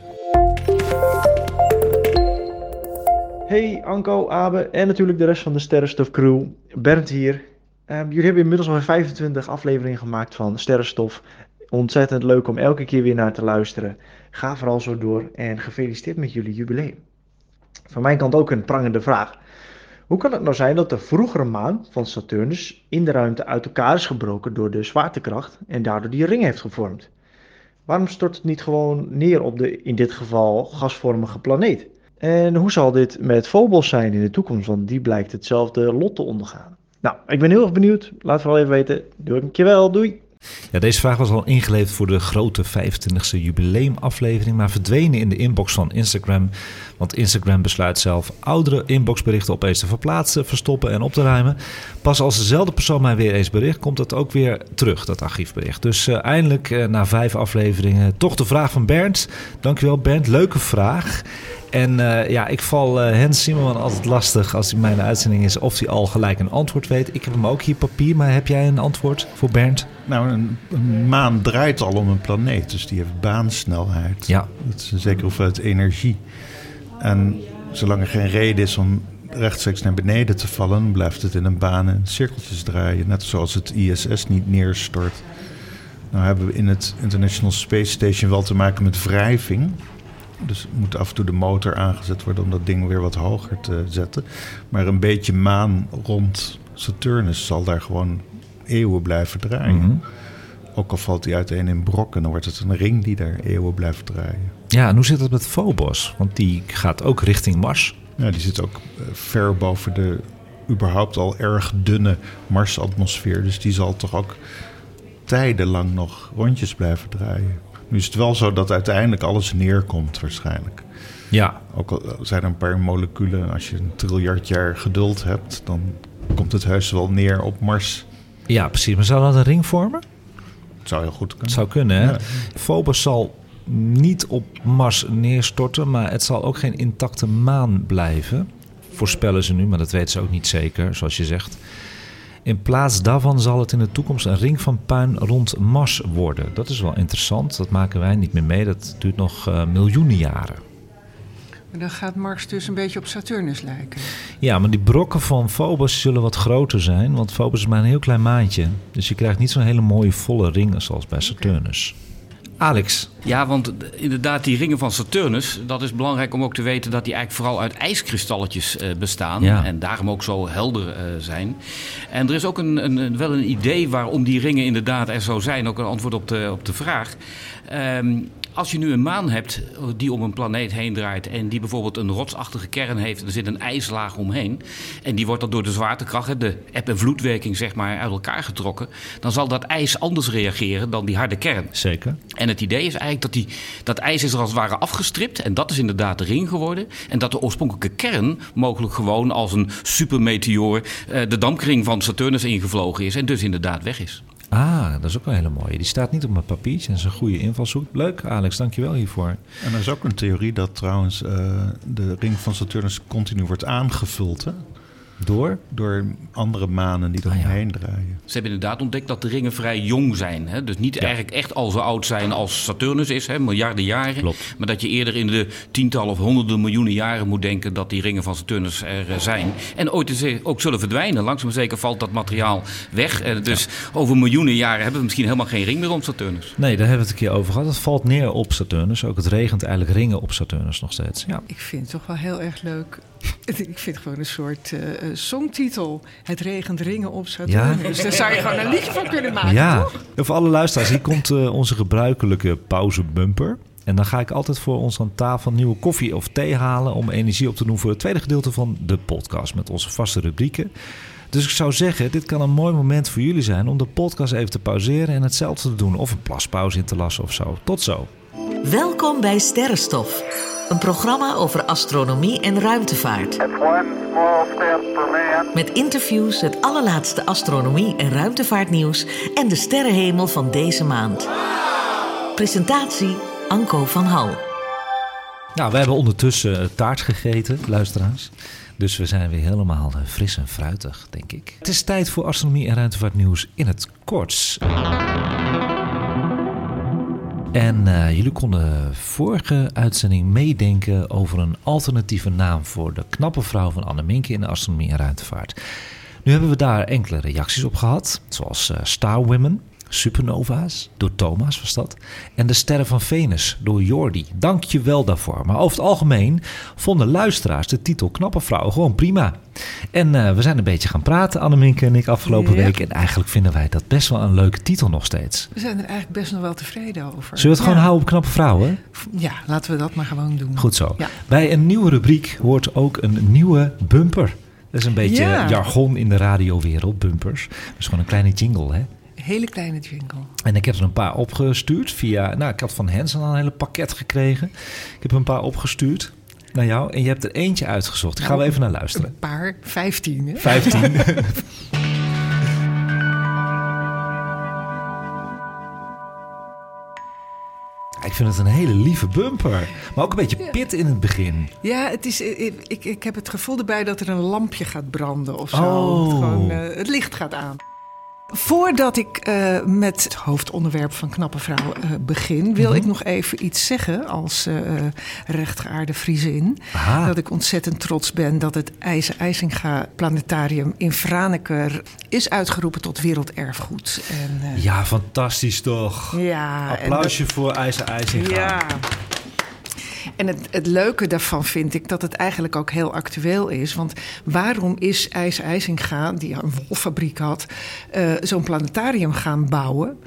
Hey Anko, Abe en natuurlijk de rest van de Sterrenstof crew. Bernd hier. Ehm, jullie hebben inmiddels al 25 afleveringen gemaakt van Sterrenstof. Ontzettend leuk om elke keer weer naar te luisteren. Ga vooral zo door en gefeliciteerd met jullie jubileum. Van mijn kant ook een prangende vraag. Hoe kan het nou zijn dat de vroegere maan van Saturnus in de ruimte uit elkaar is gebroken door de zwaartekracht en daardoor die ring heeft gevormd? Waarom stort het niet gewoon neer op de, in dit geval, gasvormige planeet? En hoe zal dit met Phobos zijn in de toekomst? Want die blijkt hetzelfde lot te ondergaan. Nou, ik ben heel erg benieuwd. Laat vooral even weten. Dankjewel, doei! Ja, deze vraag was al ingeleverd voor de grote 25e jubileumaflevering, maar verdwenen in de inbox van Instagram. Want Instagram besluit zelf oudere inboxberichten opeens te verplaatsen, verstoppen en op te ruimen. Pas als dezelfde persoon mij weer eens bericht, komt dat ook weer terug, dat archiefbericht. Dus uh, eindelijk, uh, na vijf afleveringen, toch de vraag van Bernd. Dankjewel Bernd, leuke vraag. En uh, ja, ik val uh, Hens Simmerman altijd lastig als hij mijn uitzending is of hij al gelijk een antwoord weet. Ik heb hem ook hier papier, maar heb jij een antwoord voor Bernd? Nou, een, een maan draait al om een planeet, dus die heeft baansnelheid. Ja. Dat is een zekere hoeveelheid energie. En zolang er geen reden is om rechtstreeks naar beneden te vallen, blijft het in een baan in cirkeltjes draaien. Net zoals het ISS niet neerstort. Nou hebben we in het International Space Station wel te maken met wrijving. Dus moet af en toe de motor aangezet worden om dat ding weer wat hoger te zetten. Maar een beetje maan rond Saturnus zal daar gewoon eeuwen blijven draaien. Mhm. Ook al valt die uiteen in brokken, dan wordt het een ring die daar eeuwen blijft draaien. Ja, en hoe zit het met Phobos? Want die gaat ook richting Mars. Ja, die zit ook eh, ver boven de überhaupt al erg dunne Marsatmosfeer. Dus die zal toch ook tijdenlang nog rondjes blijven draaien. Nu is het wel zo dat uiteindelijk alles neerkomt waarschijnlijk. Ja. Ook al zijn er een paar moleculen, als je een triljard jaar geduld hebt, dan komt het heus wel neer op Mars. Ja, precies. Maar zou dat een ring vormen? Het zou heel goed kunnen. Het zou kunnen, hè? Ja. Phobos zal niet op Mars neerstorten, maar het zal ook geen intacte maan blijven. Voorspellen ze nu, maar dat weten ze ook niet zeker, zoals je zegt. In plaats daarvan zal het in de toekomst een ring van puin rond Mars worden. Dat is wel interessant. Dat maken wij niet meer mee. Dat duurt nog uh, miljoenen jaren. Dan gaat Mars dus een beetje op Saturnus lijken. Ja, maar die brokken van Phobos zullen wat groter zijn. Want Phobos is maar een heel klein maantje. Dus je krijgt niet zo'n hele mooie volle ringen zoals bij Saturnus. Alex. Ja, want inderdaad, die ringen van Saturnus, dat is belangrijk om ook te weten dat die eigenlijk vooral uit ijskristalletjes uh, bestaan. Ja. En daarom ook zo helder uh, zijn. En er is ook een, een, wel een idee waarom die ringen inderdaad er zo zijn. Ook een antwoord op de, op de vraag. Um, als je nu een maan hebt die om een planeet heen draait en die bijvoorbeeld een rotsachtige kern heeft, er zit een ijslaag omheen en die wordt dan door de zwaartekracht, de eb- en vloedwerking zeg maar, uit elkaar getrokken, dan zal dat ijs anders reageren dan die harde kern. Zeker. En het idee is eigenlijk dat die, dat ijs is er als het ware afgestript en dat is inderdaad de ring geworden en dat de oorspronkelijke kern mogelijk gewoon als een supermeteoor uh, de dampkring van Saturnus ingevlogen is en dus inderdaad weg is. Ah, dat is ook wel een hele mooie. Die staat niet op mijn papiertje. Dat is een goede invalshoek. Leuk, Alex. Dankjewel hiervoor. En er is ook een theorie dat trouwens uh, de ring van Saturnus continu wordt aangevuld. Hè? Door? Door andere manen die eromheen ah, ja. draaien. Ze hebben inderdaad ontdekt dat de ringen vrij jong zijn. Hè? Dus niet ja. eigenlijk echt al zo oud zijn als Saturnus is, hè? miljarden jaren. Klopt. Maar dat je eerder in de tientallen of honderden miljoenen jaren moet denken dat die ringen van Saturnus er uh, zijn. En ooit ook zullen verdwijnen. Langzaam maar zeker valt dat materiaal weg. Uh, dus ja. over miljoenen jaren hebben we misschien helemaal geen ring meer om Saturnus. Nee, daar hebben we het een keer over gehad. Het valt neer op Saturnus. Ook het regent eigenlijk ringen op Saturnus nog steeds. Ja. Ik vind het toch wel heel erg leuk ik vind het gewoon een soort uh, songtitel. Het regent ringen op Saturnus. Ja. Dus daar zou je gewoon een liedje van kunnen maken, ja. toch? Voor alle luisteraars, hier komt uh, onze gebruikelijke pauzebumper. En dan ga ik altijd voor ons aan tafel nieuwe koffie of thee halen... om energie op te doen voor het tweede gedeelte van de podcast... met onze vaste rubrieken. Dus ik zou zeggen, dit kan een mooi moment voor jullie zijn... om de podcast even te pauzeren en hetzelfde te doen. Of een plaspauze in te lassen of zo. Tot zo. Welkom bij Sterrenstof. Een programma over astronomie en ruimtevaart. Met interviews, het allerlaatste astronomie- en ruimtevaartnieuws en de sterrenhemel van deze maand. Presentatie Anko van Hal. Nou, we hebben ondertussen taart gegeten, luisteraars. Dus we zijn weer helemaal fris en fruitig, denk ik. Het is tijd voor astronomie en ruimtevaartnieuws in het kort. En uh, jullie konden vorige uitzending meedenken over een alternatieve naam voor de knappe vrouw van Anne Minke in de astronomie en ruimtevaart. Nu hebben we daar enkele reacties op gehad, zoals uh, Star Women, Supernova's, door Thomas was dat, en de Sterren van Venus door Jordi. Dank je wel daarvoor. Maar over het algemeen vonden luisteraars de titel Knappe Vrouw gewoon prima. En uh, we zijn een beetje gaan praten, Anneminke en ik, afgelopen ja. week. En eigenlijk vinden wij dat best wel een leuke titel nog steeds. We zijn er eigenlijk best nog wel tevreden over. Zullen we het gewoon houden op Knappe Vrouwen? Ja, laten we dat maar gewoon doen. Goed zo. Ja. Bij een nieuwe rubriek hoort ook een nieuwe bumper. Dat is een beetje jargon in de radiowereld, bumpers. Dat is gewoon een kleine jingle, hè? Hele kleine jingle. En ik heb er een paar opgestuurd via... Nou, ik had van Hensen al een hele pakket gekregen. Ik heb een paar opgestuurd naar jou. En je hebt er eentje uitgezocht. Daar gaan we even naar luisteren. Een paar, vijftien. Hè? Vijftien. Ik vind het een hele lieve bumper. Maar ook een beetje pit in het begin. Ja, het is, ik, ik heb het gevoel erbij dat er een lampje gaat branden of zo. Oh. Het, gewoon, uh, het licht gaat aan. Voordat ik uh, met het hoofdonderwerp van Knappe Vrouw uh, begin, wil mm -hmm. ik nog even iets zeggen als uh, rechtgeaarde Friesin. Aha. Dat ik ontzettend trots ben dat het IJzer IJsinga Planetarium in Franeker is uitgeroepen tot werelderfgoed. En, ja, fantastisch toch? Ja. Applausje dat, voor IJzer IJsinga. Ja. En het, leuke daarvan vind ik dat het eigenlijk ook heel actueel is. Want waarom is IJs IJsinga, die een wolfabriek had, uh, zo'n planetarium gaan bouwen?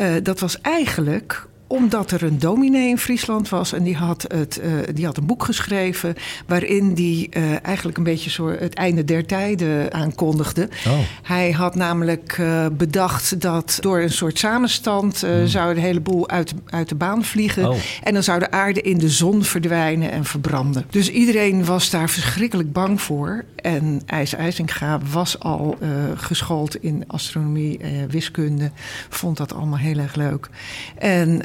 Uh, dat was eigenlijk omdat er een dominee in Friesland was en die had, het, uh, die had een boek geschreven waarin die uh, eigenlijk een beetje zo het einde der tijden aankondigde. Oh. Hij had namelijk uh, bedacht dat door een soort samenstand Hmm. zou de hele boel uit, uit de baan vliegen Oh. en dan zou de aarde in de zon verdwijnen en verbranden. Dus iedereen was daar verschrikkelijk bang voor. En IJs IJsinga was al geschoold in astronomie, wiskunde, vond dat allemaal heel erg leuk. En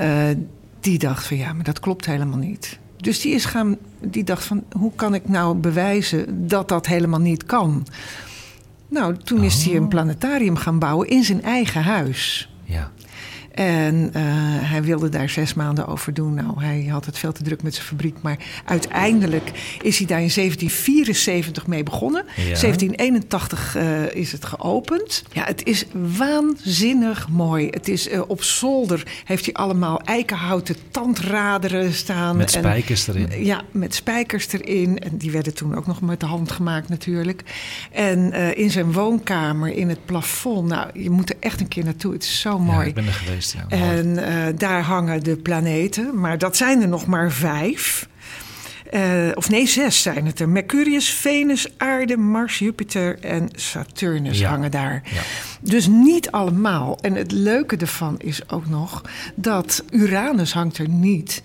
die dacht van ja, maar dat klopt helemaal niet. Dus die, is gaan, die dacht van hoe kan ik nou bewijzen dat dat helemaal niet kan? Nou, toen is hij een planetarium gaan bouwen in zijn eigen huis. En uh, hij wilde daar zes maanden over doen. Nou, hij had het veel te druk met zijn fabriek. Maar uiteindelijk is hij daar in 1774 mee begonnen. Ja. 1781 uh, is het geopend. Ja, het is waanzinnig mooi. Het is uh, op zolder heeft hij allemaal eikenhouten tandraderen staan. Met spijkers en, erin. Ja, met spijkers erin. En die werden toen ook nog met de hand gemaakt natuurlijk. En in zijn woonkamer, in het plafond. Nou, je moet er echt een keer naartoe. Het is zo mooi. Ja, ik ben er geweest, ja. En uh, daar hangen de planeten. Maar dat zijn er nog maar vijf. Uh, of nee, zes zijn het er. Mercurius, Venus, Aarde, Mars, Jupiter en Saturnus Ja. hangen daar. Ja. Dus niet allemaal. En het leuke ervan is ook nog dat Uranus hangt er niet.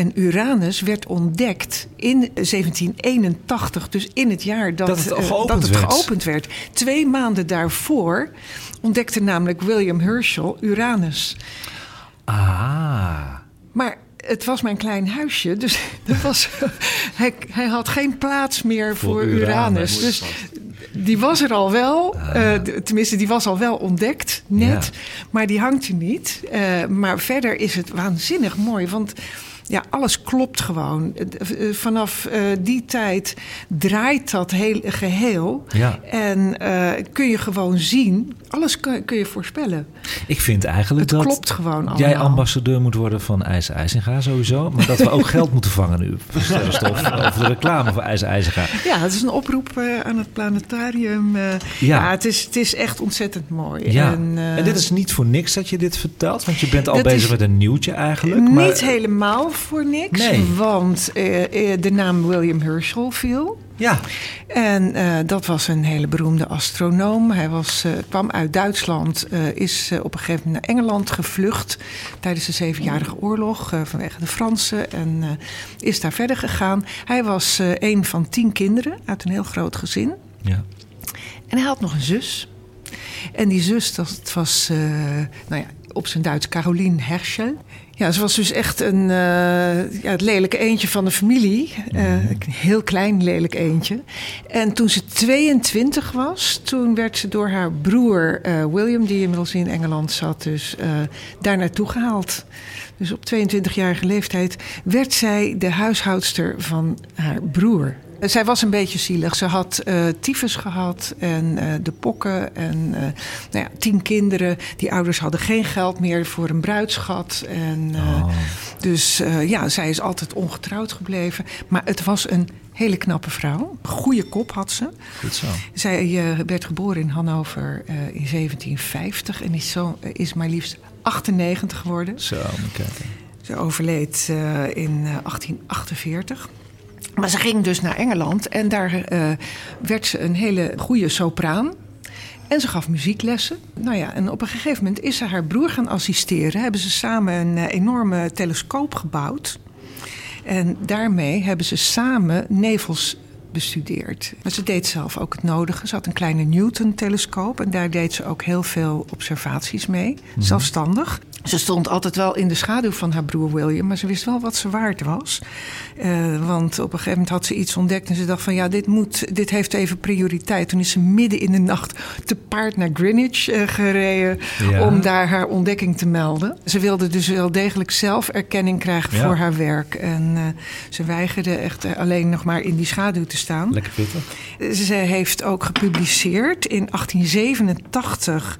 En Uranus werd ontdekt in 1781, dus in het jaar dat, Dat het eh, geopend dat het werd. geopend werd. Twee maanden daarvoor ontdekte namelijk William Herschel Uranus. Ah. Maar het was mijn klein huisje, dus dat was, hij, hij had geen plaats meer voor, Voor Uranus. Uranus. Dus die was er al wel, eh, d- tenminste, die was al wel ontdekt net, Ja. maar die hangt er niet. Eh, maar verder is het waanzinnig mooi, want ja, alles klopt gewoon. Eh, eh, Vanaf eh, die tijd draait dat heel geheel. Ja. En kun je gewoon zien, alles kun, kun je voorspellen. Ik vind eigenlijk Het dat klopt gewoon allemaal. jij ambassadeur moet worden van IJzer IJzinga sowieso. Maar dat we ook geld moeten vangen nu Sterrenstof. over de reclame voor IJzer IJzinga. Ja, het is een oproep aan het planetarium. Ja. ja, het, is, het is echt ontzettend mooi. Ja. En, En, dit is niet voor niks dat je dit vertelt. Want je bent al bezig met een nieuwtje eigenlijk. niet maar, helemaal voor niks, Nee. want eh, eh, de naam William Herschel viel. Ja, En eh, dat was een hele beroemde astronoom. Hij was, kwam uit Duitsland, eh, is op een gegeven moment naar Engeland gevlucht tijdens de Zevenjarige Oorlog vanwege de Fransen en is daar verder gegaan. Hij was een van tien kinderen uit een heel groot gezin. ja. En hij had nog een zus. En die zus, dat was, nou ja, op zijn Duits Caroline Herschel. Ja, ze was dus echt een, eh, ja, het lelijke eentje van de familie. Eh, een heel klein lelijk eentje. En toen ze 22 was, toen werd ze door haar broer eh, William, die inmiddels in Engeland zat, dus daar naartoe gehaald. Dus op 22-jarige leeftijd werd zij de huishoudster van haar broer. Zij was een beetje zielig. Ze had uh, tyfus gehad en uh, de pokken en uh, nou ja, tien kinderen. Die ouders hadden geen geld meer voor een bruidschat. En, Oh. Dus ja, zij is altijd ongetrouwd gebleven. Maar het was een hele knappe vrouw. Goede kop had ze. Goed zo. Zij werd geboren in Hannover in 1750 en is, zo, is maar liefst 98 geworden. Zo, moet kijken. Ze overleed in 1848. Maar ze ging dus naar Engeland en daar uh, werd ze een hele goede sopraan. En ze gaf muzieklessen. Nou ja, en op een gegeven moment is ze haar broer gaan assisteren. Hebben ze samen een eh, enorme telescoop gebouwd. En daarmee hebben ze samen nevels bestudeerd. Maar ze deed zelf ook het nodige. Ze had een kleine Newton-telescoop en daar deed ze ook heel veel observaties mee, Mhm. zelfstandig. Ze stond altijd wel in de schaduw van haar broer William, maar ze wist wel wat ze waard was. Eh, want op een gegeven moment had ze iets ontdekt en ze dacht van ja, dit, moet, dit heeft even prioriteit. Toen is ze midden in de nacht te paard naar Greenwich eh, gereden Ja. om daar haar ontdekking te melden. Ze wilde dus wel degelijk zelf erkenning krijgen Ja. voor haar werk. En eh, ze weigerde echt alleen nog maar in die schaduw te staan. Lekker pittig. Ze heeft ook gepubliceerd. In 1887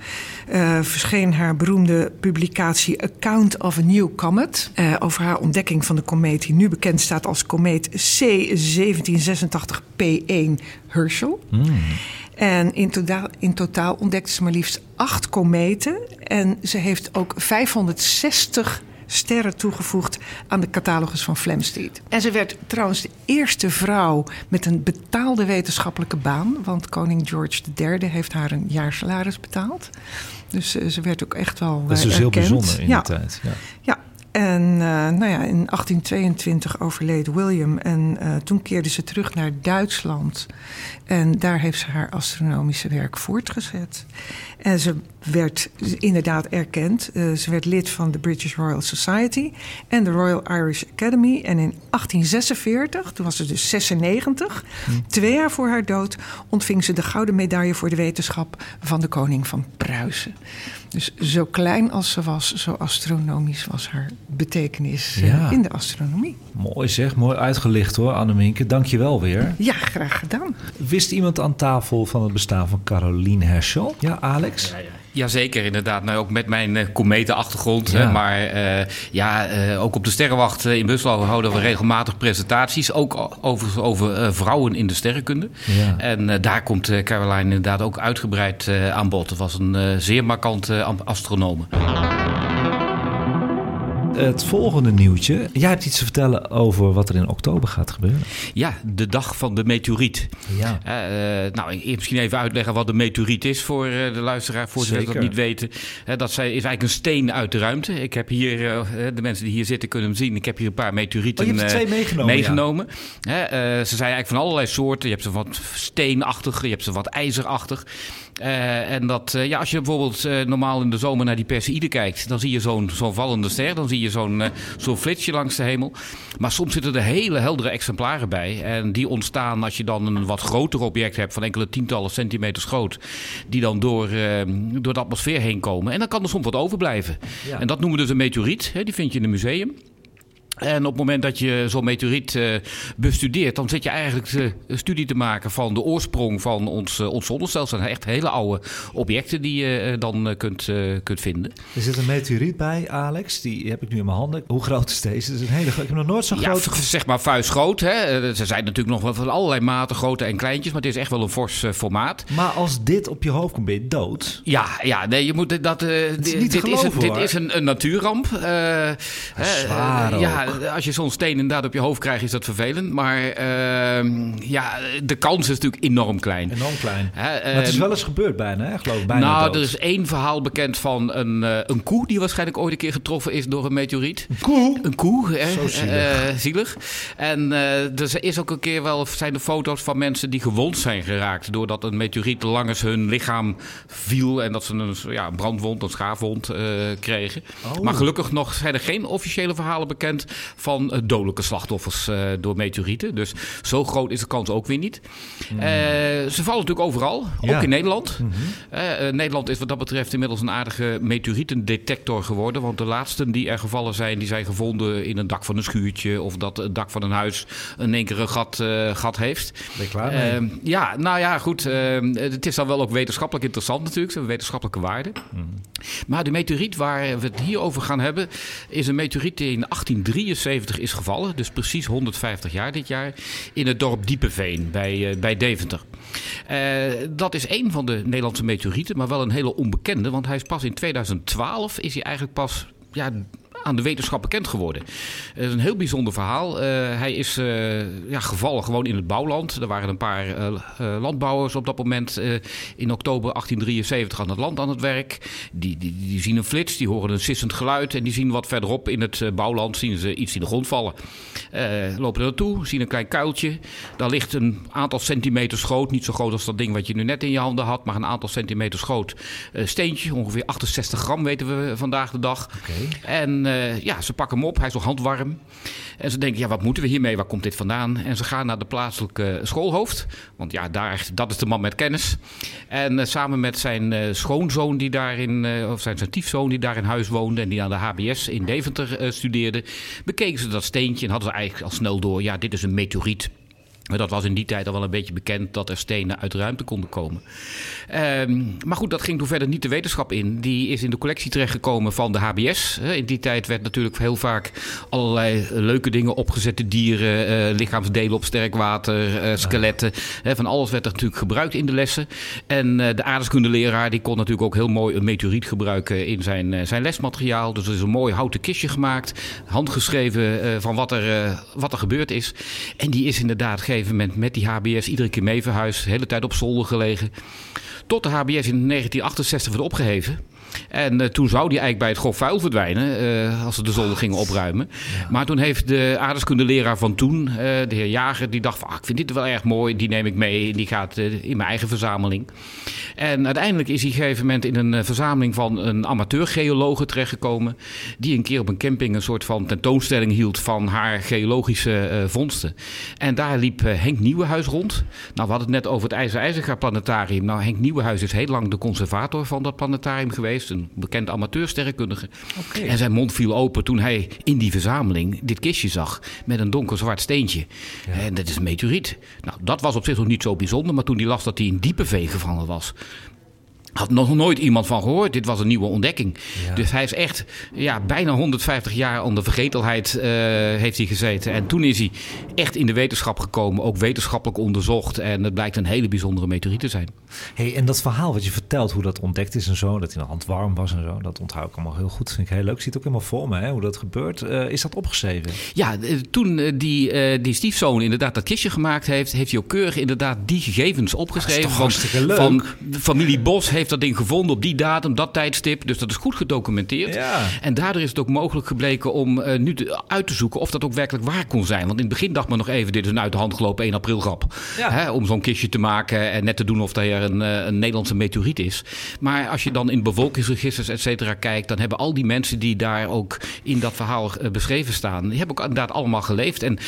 eh, verscheen haar beroemde publicatie Account of a New Comet. eh, over haar ontdekking van de komeet die nu bekend staat als komeet C1786P1 Herschel. En in totaal, in totaal ontdekte ze maar liefst acht kometen. En ze heeft ook 560 sterren toegevoegd aan de catalogus van Flamsteed. En ze werd trouwens de eerste vrouw met een betaalde wetenschappelijke baan. Want koning George III heeft haar een jaarsalaris betaald. Dus eh, ze werd ook echt wel Dat is eh, dus heel bijzonder in ja. die tijd. Ja. Ja, en eh, nou ja, in 1822 overleed William en toen keerde ze terug naar Duitsland. En daar heeft ze haar astronomische werk voortgezet. En ze werd inderdaad erkend. Eh, ze werd lid van de British Royal Society en de Royal Irish Academy. En in 1846, toen was ze dus 96, twee jaar voor haar dood, ontving ze de gouden medaille voor de wetenschap van de koning van Pruisen. Dus zo klein als ze was, zo astronomisch was haar betekenis eh, Ja. in de astronomie. Mooi zeg, mooi uitgelicht hoor, Anneminke. Dank je wel weer. Ja, graag gedaan. Wist iemand aan tafel van het bestaan van Caroline Herschel? Ja, Alex? Jazeker, inderdaad. Nou, ook met mijn eh kometenachtergrond. Ja. Hè, maar eh, ja, eh, ook op de Sterrenwacht in Busselo houden we regelmatig presentaties. Ook over, over vrouwen in de sterrenkunde. Ja. En daar komt Caroline inderdaad ook uitgebreid aan bod. Het was een zeer markante astronome. Het volgende nieuwtje. Jij hebt iets te vertellen over wat er in oktober gaat gebeuren. Ja, de dag van de meteoriet. Ja. Eh, eh, nou, ik misschien even uitleggen wat de meteoriet is voor eh, de luisteraar, voor ze dat niet weten. Dat zij, is eigenlijk een steen uit de ruimte. Ik heb hier, de mensen die hier zitten kunnen hem zien. Ik heb hier een paar meteorieten Oh, je hebt twee meegenomen, ze zijn eigenlijk van allerlei soorten. Je hebt ze wat steenachtig, je hebt ze wat ijzerachtig. Eh, en dat, eh, ja, als je bijvoorbeeld eh, normaal in de zomer naar die Perseïde kijkt, dan zie je zo'n zo'n vallende ster, dan zie je zo'n zo'n flitsje langs de hemel. Maar soms zitten er hele heldere exemplaren bij. En die ontstaan als je dan een wat groter object hebt van enkele tientallen centimeters groot, die dan door, door de atmosfeer heen komen. En dan kan er soms wat overblijven. Ja. En dat noemen we dus een meteoriet. Hè, die vind je in een museum. En op het moment dat je zo'n meteoriet eh, bestudeert, dan zit je eigenlijk eh, een studie te maken van de oorsprong van ons, eh, ons zonnestelsel. Dat zijn echt hele oude objecten die je dan kunt, kunt vinden. Er zit een meteoriet bij, Alex. Die heb ik nu in mijn handen. Hoe groot is deze? Het is een hele Ik heb nog nooit zo'n Ja, grote... zeg maar vuistgroot. Hè. Ze zijn natuurlijk nog wel van allerlei maten, grote en kleintjes, maar het is echt wel een fors formaat. Maar als dit op je hoofd komt, ben je dood. Ja, ja, nee, je moet dat. is dit, is een, geloven, dit is een, een natuurramp. Hè, zwaar eh, ja, ook. als je zo'n steen inderdaad op je hoofd krijgt, is dat vervelend. Maar ehm, ja, de kans is natuurlijk enorm klein. Enorm klein. Hè, Maar het is ehm, wel eens gebeurd bijna, hè? geloof ik. Bijna nou, dood. er is één verhaal bekend van een, eh, een koe die waarschijnlijk ooit een keer getroffen is door een meteoriet. Een koe? Een koe, hè? Zo zielig. Eh, zielig. En eh, er is ook een keer wel, zijn er foto's van mensen die gewond zijn geraakt doordat een meteoriet langs hun lichaam viel en dat ze een ja, brandwond, een schaafwond eh, kregen. Oh. Maar gelukkig nog zijn er geen officiële verhalen bekend van eh, dodelijke slachtoffers eh, door meteorieten. Dus zo groot is de kans ook weer niet. Eh, ze vallen natuurlijk overal, Hmm. Ja. ook in Nederland. Mhm. Nederland is wat dat betreft inmiddels een aardige meteorietendetector geworden. Want de laatsten die er gevallen zijn, die zijn gevonden in een dak van een schuurtje. Of dat het dak van een huis in één keer een gat, gat heeft. Ben je klaar mee? Eh, ja, nou ja, goed. eh, het is dan wel ook wetenschappelijk interessant natuurlijk. Ze wetenschappelijke waarde. Mhm. Maar de meteoriet waar we het hier over gaan hebben... is een meteoriet die in 1873 is gevallen. Dus precies 150 jaar dit jaar. In het dorp Diepeveen bij, eh, bij Deventer. Eh, dat is een van de Nederlandse meteorieten, maar wel een hele onbekende. Want hij is pas in 2012 is hij eigenlijk pas ja, aan de wetenschap bekend geworden. Het is een heel bijzonder verhaal. hij is ja, gevallen gewoon in het bouwland. Er waren een paar landbouwers op dat moment in oktober 1873 aan het land aan het werk. Die, die, die zien een flits, die horen een sissend geluid en die zien wat verderop in het bouwland zien ze iets in de grond vallen. lopen er naartoe, zien een klein kuiltje. Daar ligt een aantal centimeters groot, niet zo groot als dat ding wat je nu net in je handen had, maar een aantal centimeters groot steentje. Ongeveer 68 gram weten we vandaag de dag. En uh, ja, ze pakken hem op, hij is nog handwarm. En ze denken, ja, wat moeten we hiermee? Waar komt dit vandaan? En ze gaan naar de plaatselijke schoolhoofd. Want ja, daar, dat is de man met kennis. En uh, samen met zijn schoonzoon, die daarin, of zijn, zijn tiefzoon, die daar in huis woonde en die aan de HBS in Deventer studeerde, bekeken ze dat steentje en hadden ze eigenlijk al snel door, ja, dit is een meteoriet. Dat was in die tijd al wel een beetje bekend dat er stenen uit ruimte konden komen. Ehm, maar goed, dat ging toen verder niet de wetenschap in. Die is in de collectie terechtgekomen van de HBS. In die tijd werd natuurlijk heel vaak allerlei leuke dingen opgezette dieren, uh, lichaamsdelen op sterk water, uh, skeletten. van alles werd er natuurlijk gebruikt in de lessen. En de aardeskundeleraar die kon natuurlijk ook heel mooi een meteoriet gebruiken in zijn, zijn lesmateriaal. Dus er is een mooi houten kistje gemaakt, handgeschreven van wat er, wat er gebeurd is. En die is inderdaad geen gegeven met die HBS iedere keer mee verhuisd. De hele tijd op zolder gelegen. Tot de HBS in 1968 werd opgeheven. En uh, toen zou die eigenlijk bij het grof vuil verdwijnen, uh, als ze de zolder gingen opruimen. Maar toen heeft de aardeskundeleraar van toen, uh, de heer Jager, die dacht van, ah, ik vind dit wel erg mooi, die neem ik mee, die gaat in mijn eigen verzameling. En uiteindelijk is hij op een gegeven moment in een verzameling van een amateurgeologe terechtgekomen, die een keer op een camping een soort van tentoonstelling hield van haar geologische vondsten. En daar liep Henk Nieuwenhuis rond. Nou, we hadden het net over het IJzer-IJzergaard planetarium. Nou, Henk Nieuwenhuis is heel lang de conservator van dat planetarium geweest een bekend amateursterrenkundige. Okay. En zijn mond viel open toen hij in die verzameling dit kistje zag met een donker zwart steentje. En dat is een meteoriet. Nou, dat was op zich nog niet zo bijzonder, maar toen hij las dat hij in diepe veen gevangen was, had nog nooit iemand van gehoord. Dit was een nieuwe ontdekking. Dus hij is echt ja, bijna 150 jaar onder vergetelheid uh, heeft hij gezeten. En toen is hij echt in de wetenschap gekomen, ook wetenschappelijk onderzocht. En het blijkt een hele bijzondere meteoriet te zijn. Hey, en dat verhaal wat je vertelt, hoe dat ontdekt is en zo, dat hij de hand warm was en zo, dat onthoud ik allemaal heel goed. Vind ik heel leuk. Ik zie het ook helemaal voor me, hè, hoe dat gebeurt. Uh, is dat opgeschreven? Ja, eh, toen die, uh, die stiefzoon inderdaad dat kistje gemaakt heeft, heeft hij ook keurig inderdaad die gegevens opgeschreven. van, van familie Bos heeft dat ding gevonden op die datum, dat tijdstip. Dus dat is goed gedocumenteerd. Ja. En daardoor is het ook mogelijk gebleken om uh, nu te, uit te zoeken of dat ook werkelijk waar kon zijn. Want in het begin dacht men nog even, dit is een uit de hand gelopen 1 april grap. Ja. Hè, om zo'n kistje te maken en net te doen of er een, uh, een Nederlandse meteoriet is. Maar als je dan in bevolkingsregisters, et cetera, kijkt, dan hebben al die mensen die daar ook in dat verhaal uh, beschreven staan, die hebben ook inderdaad allemaal geleefd. En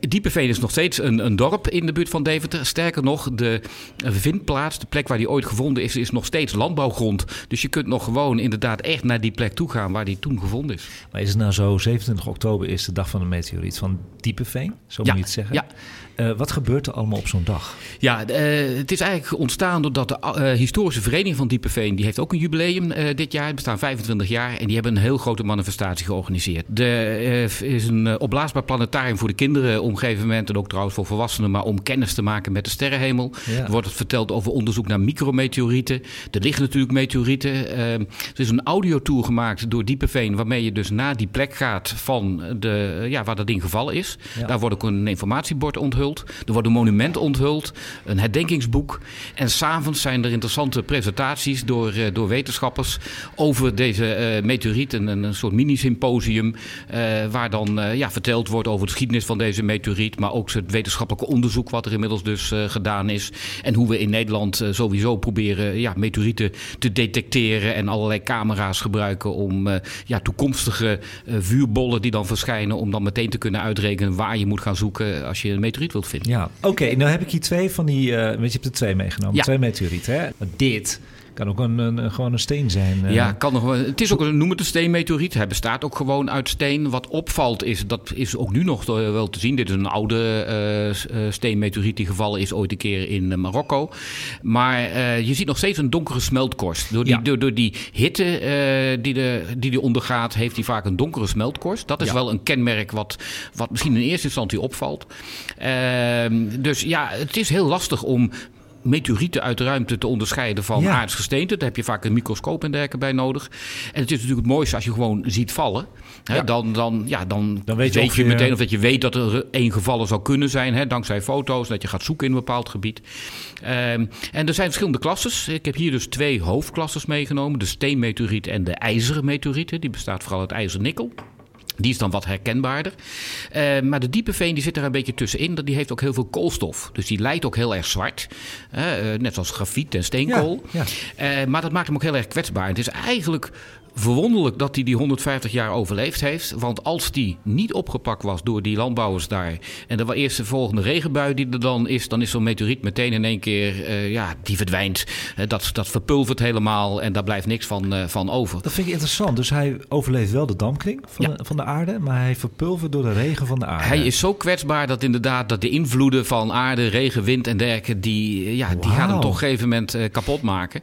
Diepeveen is nog steeds een, een dorp in de buurt van Deventer. Sterker nog, de vindplaats, de plek waar die ooit gevonden is, is nog steeds landbouwgrond. Dus je kunt nog gewoon inderdaad echt naar die plek toe gaan waar die toen gevonden is. Maar is het nou zo, 27 oktober is de dag van de meteoriet van Diepeveen? Zo moet je het zeggen? Ja. Uh, wat gebeurt er allemaal op zo'n dag? Ja, uh, het is eigenlijk ontstaan doordat de uh, historische vereniging van Diepeveen... die heeft ook een jubileum dit jaar. Het bestaan 25 jaar. En die hebben een heel grote manifestatie georganiseerd. Er is een opblaasbaar planetarium voor de kinderen... op een gegeven moment, en ook trouwens voor volwassenen... maar om kennis te maken met de sterrenhemel. Ja. Er wordt het verteld over onderzoek naar micrometeorieten. Er liggen natuurlijk meteorieten. er is een audiotour gemaakt door Diepeveen... waarmee je dus naar die plek gaat van de, ja, waar dat ding gevallen is. Ja. Daar wordt ook een informatiebord onthuld. Er wordt een monument onthuld, een herdenkingsboek. En s'avonds zijn er interessante presentaties door, uh, door wetenschappers over deze uh, meteoriet. Een, een soort mini-symposium uh, waar dan ja, verteld wordt over de geschiedenis van deze meteoriet. Maar ook het wetenschappelijke onderzoek wat er inmiddels dus gedaan is. En hoe we in Nederland sowieso proberen ja, meteorieten te detecteren. En allerlei camera's gebruiken om ja, toekomstige vuurbollen die dan verschijnen. Om dan meteen te kunnen uitrekenen waar je moet gaan zoeken als je een meteoriet vinden. Ja, oké. Okay, nou heb ik hier twee van die... Uh, want je hebt er twee meegenomen. Ja. Twee meteorieten, hè? Dit kan ook een, een, gewoon een steen zijn. Uh. Ja, kan nog, het is ook een, noem het een steenmeteoriet. Hij bestaat ook gewoon uit steen. Wat opvalt is, dat is ook nu nog wel te zien. Dit is een oude uh, steenmeteoriet die gevallen is ooit een keer in Marokko. Maar je ziet nog steeds een donkere smeltkorst. Door die, ja. door, door die hitte die, de, die die ondergaat, heeft hij vaak een donkere smeltkorst. Dat is ja. wel een kenmerk wat, wat misschien in eerste instantie opvalt. Ehm, dus ja, het is heel lastig om meteorieten uit de ruimte te onderscheiden van Ja. aards gesteente. Daar heb je vaak een microscoop en dergelijke bij nodig. En het is natuurlijk het mooiste als je gewoon ziet vallen. Hè, Ja. Dan, dan, ja, dan, Dan weet je je ongeveer- meteen of dat je weet dat er één gevallen zou kunnen zijn. Hè, dankzij foto's, dat je gaat zoeken in een bepaald gebied. Ehm, en er zijn verschillende klasses. Ik heb hier dus twee hoofdklasses meegenomen. De steenmeteoriet en de ijzeren meteoriet. hè. Die bestaat vooral uit ijzer-nikkel. Die is dan wat herkenbaarder. Eh, maar de diepe veen die zit er een beetje tussenin. Die heeft ook heel veel koolstof. Dus die lijkt ook heel erg zwart. Eh, eh, net zoals grafiet en steenkool. Ja, maar dat maakt hem ook heel erg kwetsbaar. Het is eigenlijk verwonderlijk dat hij die 150 jaar overleefd heeft. Want als die niet opgepakt was door die landbouwers daar... en de eerste volgende regenbui die er dan is... dan is zo'n meteoriet meteen in één keer, eh, ja, die verdwijnt. Dat, dat verpulvert helemaal en daar blijft niks van, eh, van over. Dat vind ik interessant. Dus hij overleeft wel de dampkring van, Ja. de, van de aarde, maar hij verpulvert door de regen van de aarde. Hij is zo kwetsbaar dat inderdaad dat de invloeden van aarde, regen, wind en dergelijke, die, eh, ja, die gaan hem toch op een gegeven moment kapot maken.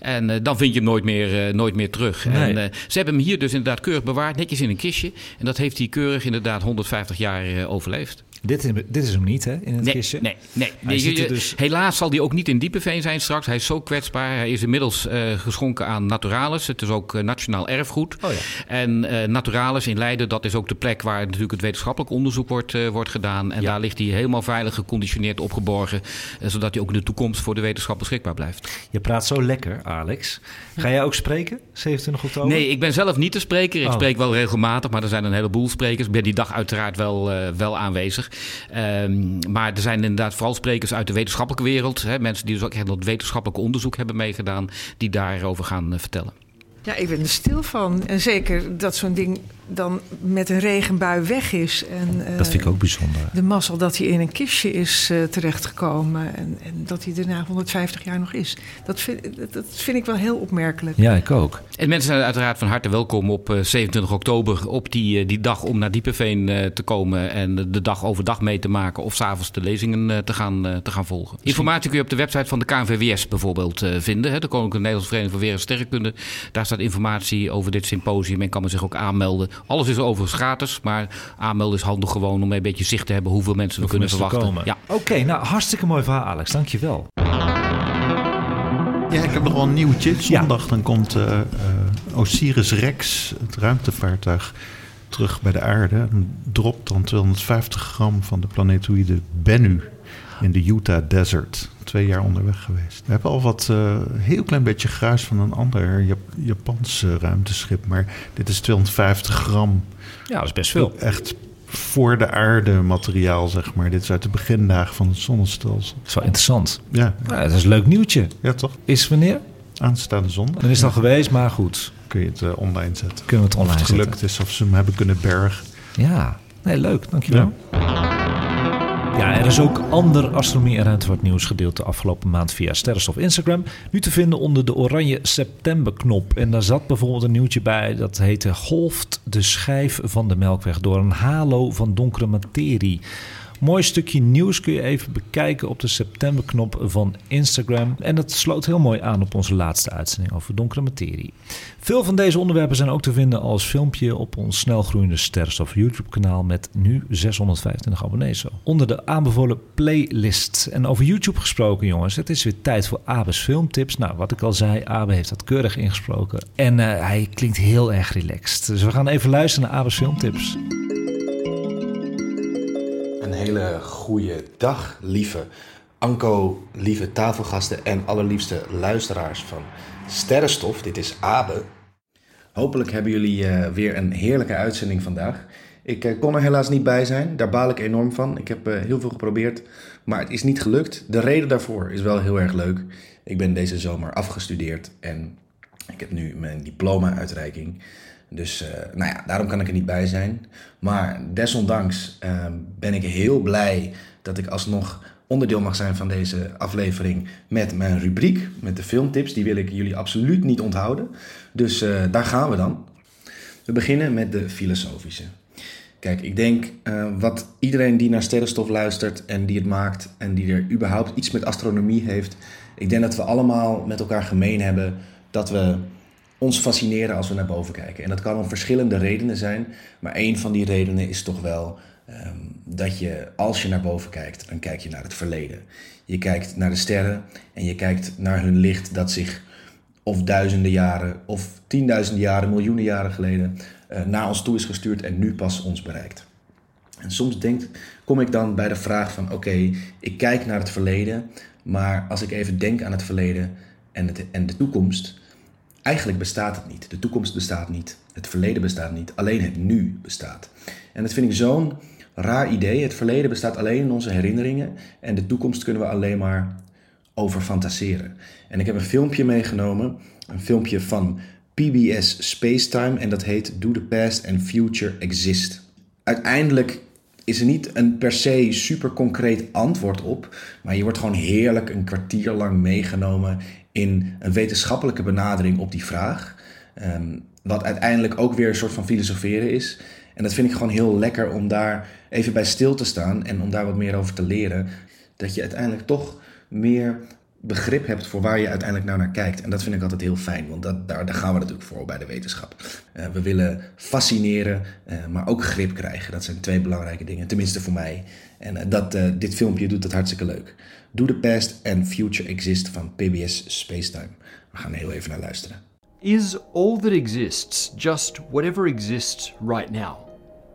En dan vind je hem nooit meer, nooit meer terug. Nee. En, eh, ze hebben hem hier dus inderdaad keurig bewaard, netjes in een kistje. En dat heeft hij keurig inderdaad 150 jaar eh, overleefd. Dit, is, dit is hem niet, hè, in het Nee, kistje? nee, nee. Je- dus- Helaas zal hij ook niet in Diepeveen zijn straks. Hij is zo kwetsbaar. Hij is inmiddels eh, geschonken aan Naturalis. Het is ook eh, nationaal erfgoed. Oh ja. En eh, Naturalis in Leiden, dat is ook de plek waar natuurlijk het wetenschappelijk onderzoek wordt, wordt gedaan. En daar ligt hij helemaal veilig geconditioneerd opgeborgen. zodat hij ook in de toekomst voor de wetenschap beschikbaar blijft. Je praat zo lekker, Alex. Ga jij ook spreken, 27 oktober? Nee, ik ben zelf niet de spreker. Ik Oh. spreek wel regelmatig, maar er zijn een heleboel sprekers. Ik ben die dag uiteraard wel, wel aanwezig. Ehm, maar er zijn inderdaad vooral sprekers uit de wetenschappelijke wereld. Hè, mensen die dus ook dat wetenschappelijk onderzoek hebben meegedaan, die daarover gaan eh, vertellen. Ja, ik ben er stil van. En zeker dat zo'n ding dan met een regenbui weg is. En, eh, Dat vind ik ook bijzonder. De mazzel dat hij in een kistje is eh, terechtgekomen. En, en dat hij daarna 150 jaar nog is. Dat vind, dat- vind ik wel heel opmerkelijk. Ja, ik ook. En mensen zijn uiteraard van harte welkom op eh, 27 oktober op die, eh, die dag om naar Diepeveen eh, te komen en de dag overdag mee te maken of s'avonds de lezingen eh, te, gaan, eh, te gaan volgen. Informatie kun je op de website van de KNVWS bijvoorbeeld eh, vinden, hè, de Koninklijke Nederlandse Vereniging voor Weer en Sterrenkunde. Daar staat informatie over dit symposium en kan men zich ook aanmelden. Alles is overigens gratis, maar aanmelden is handig gewoon om een beetje zicht te hebben hoeveel mensen we kunnen mensen er verwachten. komen. Ja. Oké, nou hartstikke mooi verhaal, Alex. Dankjewel. Ja, ik heb nog wel een nieuwtje. Zondag dan komt eh, eh, Osiris Rex, het ruimtevaartuig, terug bij de aarde. En dropt dan 250 gram van de planetoïde Bennu in de Utah Desert. Twee jaar onderweg geweest. We hebben al wat, eh heel klein beetje gruis van een ander Jap- Japans ruimteschip. Maar dit is 250 gram. Ja, dat is best veel. Echt voor de aarde materiaal, zeg maar. Dit is uit de begindagen van het zonnestelsel. Dat is wel interessant. Ja, dat is een leuk nieuwtje. ja toch? Is wanneer? Aanstaande zondag. Dan is het al geweest, maar goed. kun je het eh, online zetten. Kunnen we het Of online het gelukt is of ze hem hebben kunnen bergen. Ja, nee, leuk. Dankjewel. Ja, er is ook ander astronomie- en ruimtevaartnieuws gedeeld de afgelopen maand via Sterrenstof Instagram. Nu te vinden onder de oranje septemberknop. En daar zat bijvoorbeeld een nieuwtje bij dat heette Golft de schijf van de Melkweg door een halo van donkere materie. Mooi stukje nieuws kun je even bekijken op de septemberknop van Instagram. En dat sloot heel mooi aan op onze laatste uitzending over donkere materie. Veel van deze onderwerpen zijn ook te vinden als filmpje op ons snelgroeiende Sterrenstof YouTube kanaal met nu 625 abonnees. Onder de aanbevolen playlist. En over YouTube gesproken jongens, het is weer tijd voor Abe's filmtips. Nou, wat ik al zei, Abe heeft dat keurig ingesproken. En eh, hij klinkt heel erg relaxed. Dus we gaan even luisteren naar Abe's filmtips. Hele goede dag, lieve Anko, lieve tafelgasten en allerliefste luisteraars van Sterrenstof. Dit is Abe. Hopelijk hebben jullie eh, weer een heerlijke uitzending vandaag. Ik eh, kon er helaas niet bij zijn, daar baal ik enorm van. Ik heb eh, heel veel geprobeerd, maar het is niet gelukt. De reden daarvoor is wel heel erg leuk. Ik ben deze zomer afgestudeerd en ik heb nu mijn diploma-uitreiking. Dus eh, nou ja, daarom kan ik er niet bij zijn. Maar desondanks eh, ben ik heel blij dat ik alsnog onderdeel mag zijn van deze aflevering met mijn rubriek, met de filmtips. Die wil ik jullie absoluut niet onthouden. Dus eh, daar gaan we dan. We beginnen met de filosofische. Kijk, ik denk eh, wat iedereen die naar sterrenstof luistert en die het maakt en die er überhaupt iets met astronomie heeft, ik denk dat we allemaal met elkaar gemeen hebben dat we ons fascineren als we naar boven kijken. En dat kan om verschillende redenen zijn, maar een van die redenen is toch wel ehm, dat je, als je naar boven kijkt, dan kijk je naar het verleden. Je kijkt naar de sterren en je kijkt naar hun licht dat zich of duizenden jaren, of tienduizenden jaren, miljoenen jaren geleden uh, naar ons toe is gestuurd en nu pas ons bereikt. En soms denk, kom ik dan bij de vraag van oké, ik kijk naar het verleden, maar als ik even denk aan het verleden en, en de toekomst, eigenlijk bestaat het niet. De toekomst bestaat niet, het verleden bestaat niet, alleen het nu bestaat. En dat vind ik zo'n raar idee. Het verleden bestaat alleen in onze herinneringen en de toekomst kunnen we alleen maar over fantaseren. En ik heb een filmpje meegenomen, een filmpje van PBS Spacetime en dat heet Do the Past and Future Exist. Uiteindelijk is er niet een per se super concreet antwoord op, maar je wordt gewoon heerlijk een kwartier lang meegenomen in een wetenschappelijke benadering op die vraag. Um, wat uiteindelijk ook weer een soort van filosoferen is. En dat vind ik gewoon heel lekker om daar even bij stil te staan en om daar wat meer over te leren. Dat je uiteindelijk toch meer begrip hebt voor waar je uiteindelijk nou naar kijkt. En dat vind ik altijd heel fijn, want dat, daar, daar gaan we natuurlijk voor bij de wetenschap. Uh, we willen fascineren, uh, maar ook grip krijgen. Dat zijn twee belangrijke dingen, tenminste voor mij. En uh, dat, dit filmpje doet dat hartstikke leuk. Do the Past and Future Exist van PBS Spacetime. We gaan heel even naar luisteren. Is all that exists just whatever exists right now?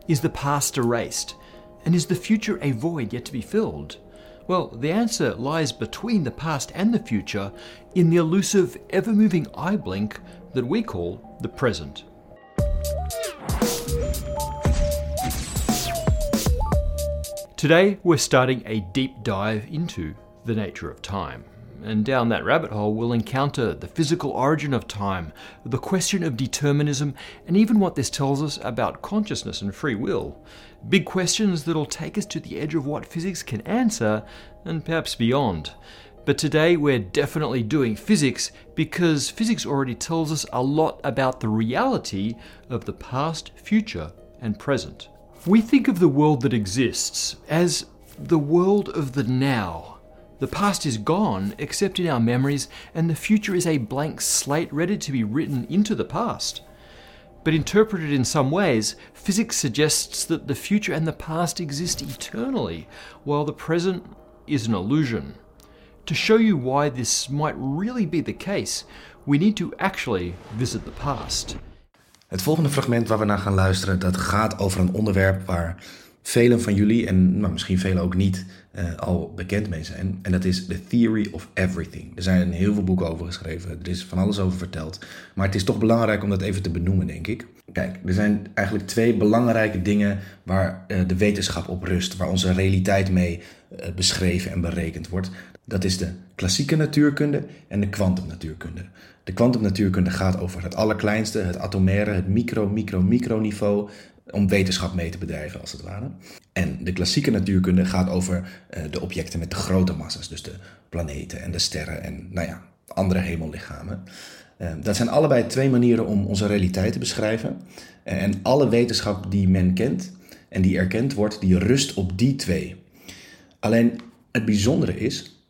Is the past erased? And is the future a void yet to be filled? Well, the answer lies between the past and the future in the elusive, ever moving eye blink that we call the present. Today, we're starting a deep dive into the nature of time. And down that rabbit hole, we'll encounter the physical origin of time, the question of determinism, and even what this tells us about consciousness and free will. Big questions that'll take us to the edge of what physics can answer, and perhaps beyond. But today we're definitely doing physics because physics already tells us a lot about the reality of the past, future, and present. We think of the world that exists as the world of the now the past is gone, except in our memories, and the future is a blank slate ready to be written into the past. But interpreted in some ways, physics suggests that the future and the past exist eternally, while the present is an illusion. To show you why this might really be the case, we need to actually visit the past. Het volgende fragment waar we naar gaan luisteren, dat gaat over een onderwerp waar velen van jullie, en nou, misschien velen ook niet, uh, al bekend mee zijn. En dat is The Theory of Everything. Er zijn heel veel boeken over geschreven, er is van alles over verteld. Maar het is toch belangrijk om dat even te benoemen, denk ik. Kijk, er zijn eigenlijk twee belangrijke dingen waar uh, de wetenschap op rust, waar onze realiteit mee uh, beschreven en berekend wordt. Dat is de klassieke natuurkunde en de kwantumnatuurkunde. De kwantumnatuurkunde gaat over het allerkleinste, het atomaire, het micro, micro, micro niveau om wetenschap mee te bedrijven, als het ware. En de klassieke natuurkunde gaat over uh, de objecten met de grote massa's, dus de planeten en de sterren en nou ja, andere hemellichamen. Uh, dat zijn allebei twee manieren om onze realiteit te beschrijven. Uh, en alle wetenschap die men kent en die erkend wordt, die rust op die twee. Alleen het bijzondere is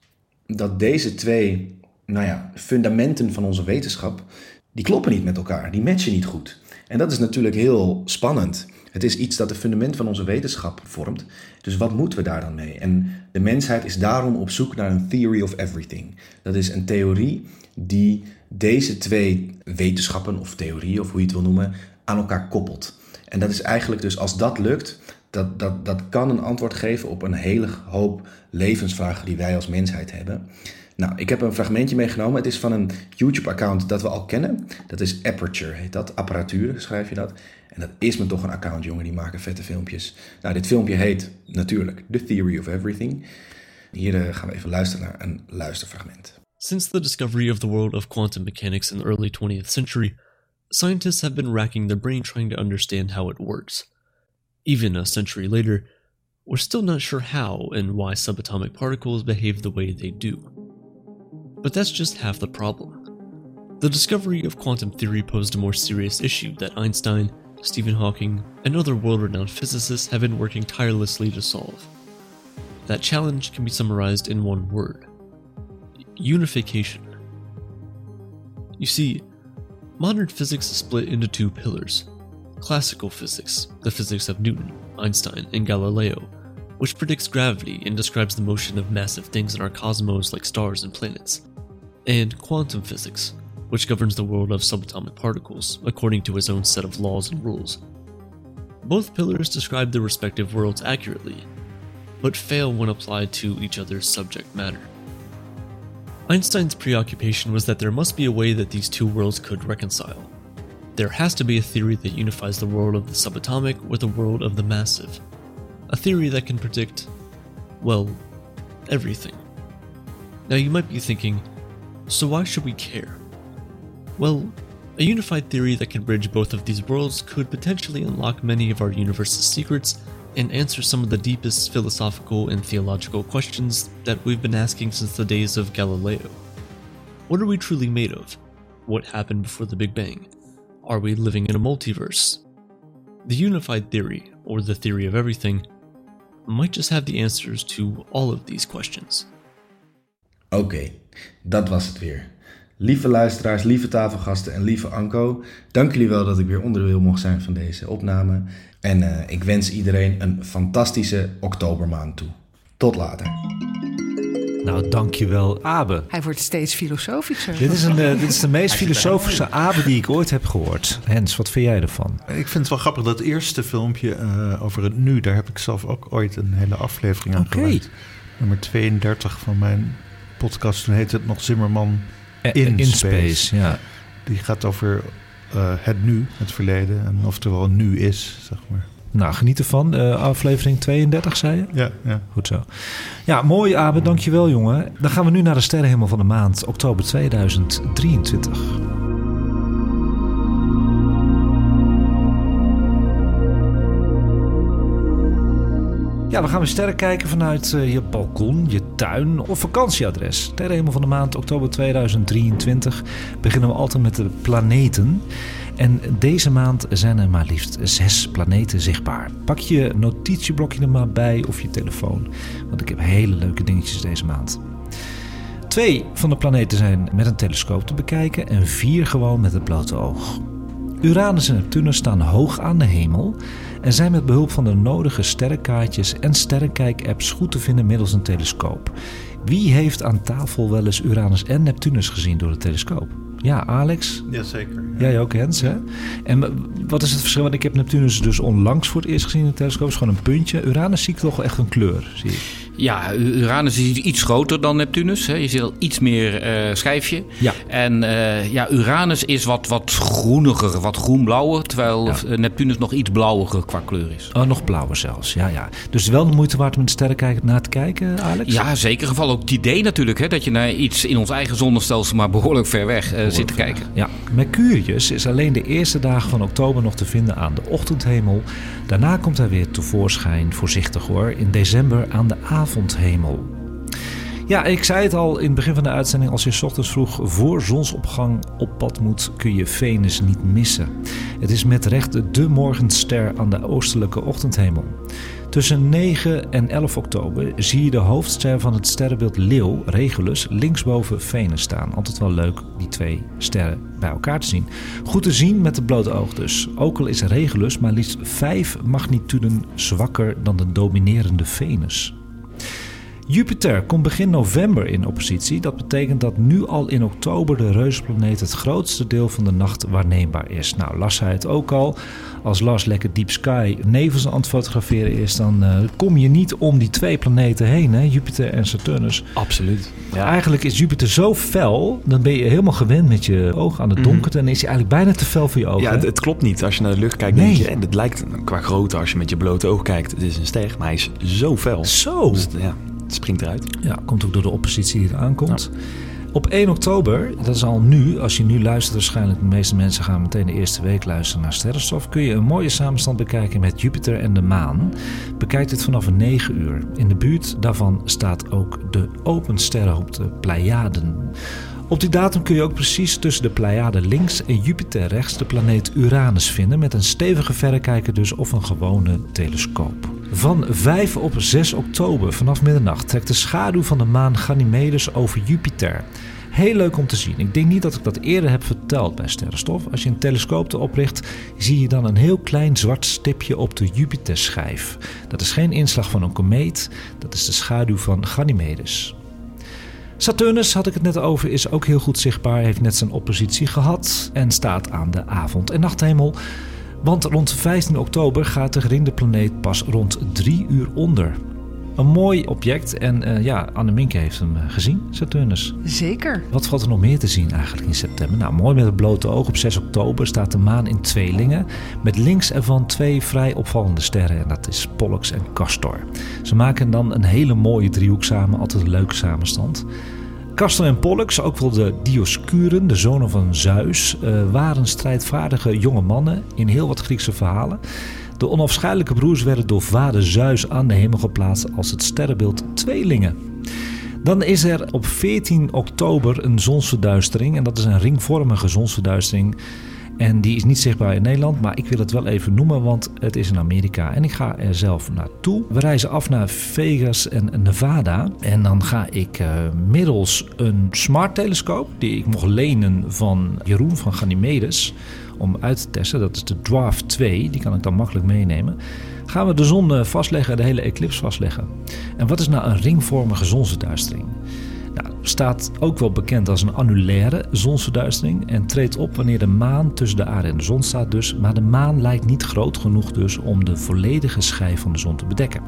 dat deze twee nou ja, fundamenten van onze wetenschap, die kloppen niet met elkaar, die matchen niet goed. En dat is natuurlijk heel spannend. Het is iets dat het fundament van onze wetenschap vormt. Dus wat moeten we daar dan mee? En de mensheid is daarom op zoek naar een theory of everything. Dat is een theorie die deze twee wetenschappen of theorieën, of hoe je het wil noemen, aan elkaar koppelt. En dat is eigenlijk dus als dat lukt, dat, dat, dat kan een antwoord geven op een hele hoop levensvragen die wij als mensheid hebben. Nou, ik heb een fragmentje meegenomen. Het is van een YouTube-account dat we al kennen. Dat is Aperture, heet dat. Apparatuur schrijf je dat. En dat is me toch een account, jongen. Die maken vette filmpjes. Nou, dit filmpje heet natuurlijk The Theory of Everything. Hier uh, gaan we even luisteren naar een luisterfragment. Since the discovery of the world of quantum mechanics in the early 20th century, scientists have been racking their brain trying to understand how it works. Even a century later, we're still not sure how and why subatomic particles behave the way they do. But that's just half the problem. The discovery of quantum theory posed a more serious issue that Einstein, Stephen Hawking, and other world renowned physicists have been working tirelessly to solve. That challenge can be summarized in one word unification. You see, modern physics is split into two pillars classical physics, the physics of Newton, Einstein, and Galileo, which predicts gravity and describes the motion of massive things in our cosmos like stars and planets, and quantum physics, which governs the world of subatomic particles according to his own set of laws and rules. Both pillars describe their respective worlds accurately, but fail when applied to each other's subject matter. Einstein's preoccupation was that there must be a way that these two worlds could reconcile. There has to be a theory that unifies the world of the subatomic with the world of the massive. A theory that can predict, well, everything. Now you might be thinking, so why should we care? Well, a unified theory that can bridge both of these worlds could potentially unlock many of our universe's secrets and answer some of the deepest philosophical and theological questions that we've been asking since the days of Galileo. What are we truly made of? What happened before the Big Bang? Are we living in a multiverse? The unified theory, or the theory of everything, might just have the answers to all of these questions. Oké, dat was het weer. Lieve luisteraars, lieve tafelgasten en lieve Anko, dank jullie wel dat ik weer onderdeel mocht zijn van deze opname. En uh, ik wens iedereen een fantastische oktobermaand toe. Tot later. Nou, dankjewel, Abe. Hij wordt steeds filosofischer. Dit is, een, uh, dit is de meest filosofische Abe die ik ooit heb gehoord. Hens, wat vind jij ervan? Ik vind het wel grappig, dat eerste filmpje uh, over het nu... daar heb ik zelf ook ooit een hele aflevering aan okay. gewijd. Nummer 32 van mijn podcast. Toen heette het nog Zimmerman in, in space. space. Ja. Die gaat over uh, het nu, het verleden. En oftewel nu is, zeg maar. Nou, geniet ervan. Uh, aflevering 32, zei je? Ja, ja. Goed zo. Ja, mooi Abe, dankjewel jongen. Dan gaan we nu naar de sterrenhemel van de maand, oktober 2023. Ja, we gaan weer sterren kijken vanuit uh, je balkon, je tuin of vakantieadres. Sterrenhemel van de maand, oktober 2023, beginnen we altijd met de planeten. En deze maand zijn er maar liefst zes planeten zichtbaar. Pak je notitieblokje er maar bij of je telefoon, want ik heb hele leuke dingetjes deze maand. Twee van de planeten zijn met een telescoop te bekijken en vier gewoon met het blote oog. Uranus en Neptunus staan hoog aan de hemel en zijn met behulp van de nodige sterrenkaartjes en sterrenkijk-apps goed te vinden middels een telescoop. Wie heeft aan tafel wel eens Uranus en Neptunus gezien door de telescoop? Ja, Alex? Jazeker. Ja. Jij ook, Hens, hè? En wat is het verschil? Want ik heb Neptunus dus onlangs voor het eerst gezien in de telescoop. Het is gewoon een puntje. Uranus zie ik toch wel echt een kleur, zie ik. Ja, Uranus is iets groter dan Neptunus. Hè. Je ziet al iets meer uh, schijfje. Ja. En uh, ja, Uranus is wat, wat groeniger, wat groenblauwer. Terwijl ja. Neptunus nog iets blauwiger qua kleur is. Oh, nog blauwer zelfs. Ja, ja. Dus wel de moeite waard om met de sterrenkijker naar te kijken, Alex? Ja, zeker. Geval ook het idee natuurlijk. Hè, dat je naar iets in ons eigen zonnestelsel, maar behoorlijk ver weg behoorlijk zit te kijken. Ja. Mercurius is alleen de eerste dagen van oktober nog te vinden aan de ochtendhemel. Daarna komt hij weer tevoorschijn, voorzichtig hoor, in december aan de avondhemel. Ja, ik zei het al in het begin van de uitzending. Als je ochtends vroeg voor zonsopgang op pad moet, kun je Venus niet missen. Het is met recht de morgenster aan de oostelijke ochtendhemel. Tussen 9 en 11 oktober zie je de hoofdster van het sterrenbeeld Leeuw, Regulus, linksboven Venus staan. Altijd wel leuk die twee sterren bij elkaar te zien. Goed te zien met het blote oog dus. Ook al is Regulus maar liefst 5 magnituden zwakker dan de dominerende Venus. Jupiter komt begin november in oppositie. Dat betekent dat nu al in oktober de reuzenplaneet het grootste deel van de nacht waarneembaar is. Nou, Lars zei het ook al. Als Lars lekker Deep Sky nevels aan het fotograferen is, dan uh, kom je niet om die twee planeten heen, hè? Jupiter en Saturnus. Absoluut. Ja. Eigenlijk is Jupiter zo fel, dan ben je helemaal gewend met je oog aan de donkerte en is hij eigenlijk bijna te fel voor je ogen. Ja, het, het, klopt niet. Als je naar de lucht kijkt, Nee. denk je, en het lijkt qua grootte, als je met je blote oog kijkt, het is een ster, maar hij is zo fel. Zo. Dus, ja, het springt eruit. Ja, komt ook door de oppositie die eraan komt. Op 1 oktober, dat is al nu, als je nu luistert waarschijnlijk, de meeste mensen gaan meteen de eerste week luisteren naar Sterrenstof, kun je een mooie samenstand bekijken met Jupiter en de maan. Bekijk dit vanaf 9 uur. In de buurt daarvan staat ook de open sterrenhoop, de Pleiaden. Op die datum kun je ook precies tussen de Pleiaden links en Jupiter rechts de planeet Uranus vinden met een stevige verrekijker dus of een gewone telescoop. Van 5 op 6 oktober vanaf middernacht trekt de schaduw van de maan Ganymedes over Jupiter. Heel leuk om te zien. Ik denk niet dat ik dat eerder heb verteld bij sterrenstof. Als je een telescoop erop richt, zie je dan een heel klein zwart stipje op de Jupiterschijf. Dat is geen inslag van een komeet, dat is de schaduw van Ganymedes. Saturnus, had ik het net over, is ook heel goed zichtbaar, heeft net zijn oppositie gehad en staat aan de avond- en nachthemel. Want rond 15 oktober gaat de geringde planeet pas rond 3 uur onder. Een mooi object en uh, ja, Minke heeft hem eh, gezien, Saturnus. Zeker. Wat valt er nog meer te zien eigenlijk in september? Nou, mooi met het blote oog. Op 6 oktober staat de maan in tweelingen. Met links ervan twee vrij opvallende sterren. En dat is Pollux en Castor. Ze maken dan een hele mooie driehoek samen. Altijd een leuke samenstand. Castor en Pollux, ook wel de Dioscuren, de zonen van Zeus, uh, waren strijdvaardige jonge mannen in heel wat Griekse verhalen. De onafscheidelijke broers werden door vader Zeus aan de hemel geplaatst als het sterrenbeeld tweelingen. Dan is er op 14 oktober een zonsverduistering en dat is een ringvormige zonsverduistering. En die is niet zichtbaar in Nederland, maar ik wil het wel even noemen, want het is in Amerika. En ik ga er zelf naartoe. We reizen af naar Vegas en Nevada. En dan ga ik uh, middels een smart telescoop, die ik mocht lenen van Jeroen van Ganymedes, om uit te testen. Dat is de Dwarf 2, die kan ik dan makkelijk meenemen. Gaan we de zon eh, vastleggen, de hele eclipse vastleggen. En wat is nou een ringvormige zonsverduistering? Nou, staat ook wel bekend als een annulaire zonsverduistering en treedt op wanneer de maan tussen de aarde en de zon staat dus, maar de maan lijkt niet groot genoeg dus om de volledige schijf van de zon te bedekken.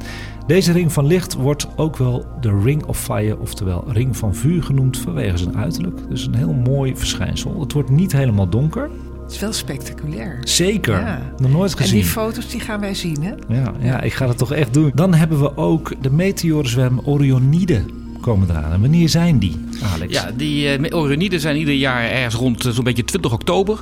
Deze ring van licht wordt ook wel de Ring of Fire, oftewel ring van vuur genoemd vanwege zijn uiterlijk. Dus een heel mooi verschijnsel. Het wordt niet helemaal donker, het is wel spectaculair. Zeker. Ja. Nog nooit gezien. En die foto's die gaan wij zien, hè? Ja, ja, ik ga het toch echt doen. Dan hebben we ook de meteorzwem Orionide komen eraan. En wanneer zijn die, Alex? Ja, die uh, Orioniden zijn ieder jaar ergens rond uh, zo'n beetje 20 oktober.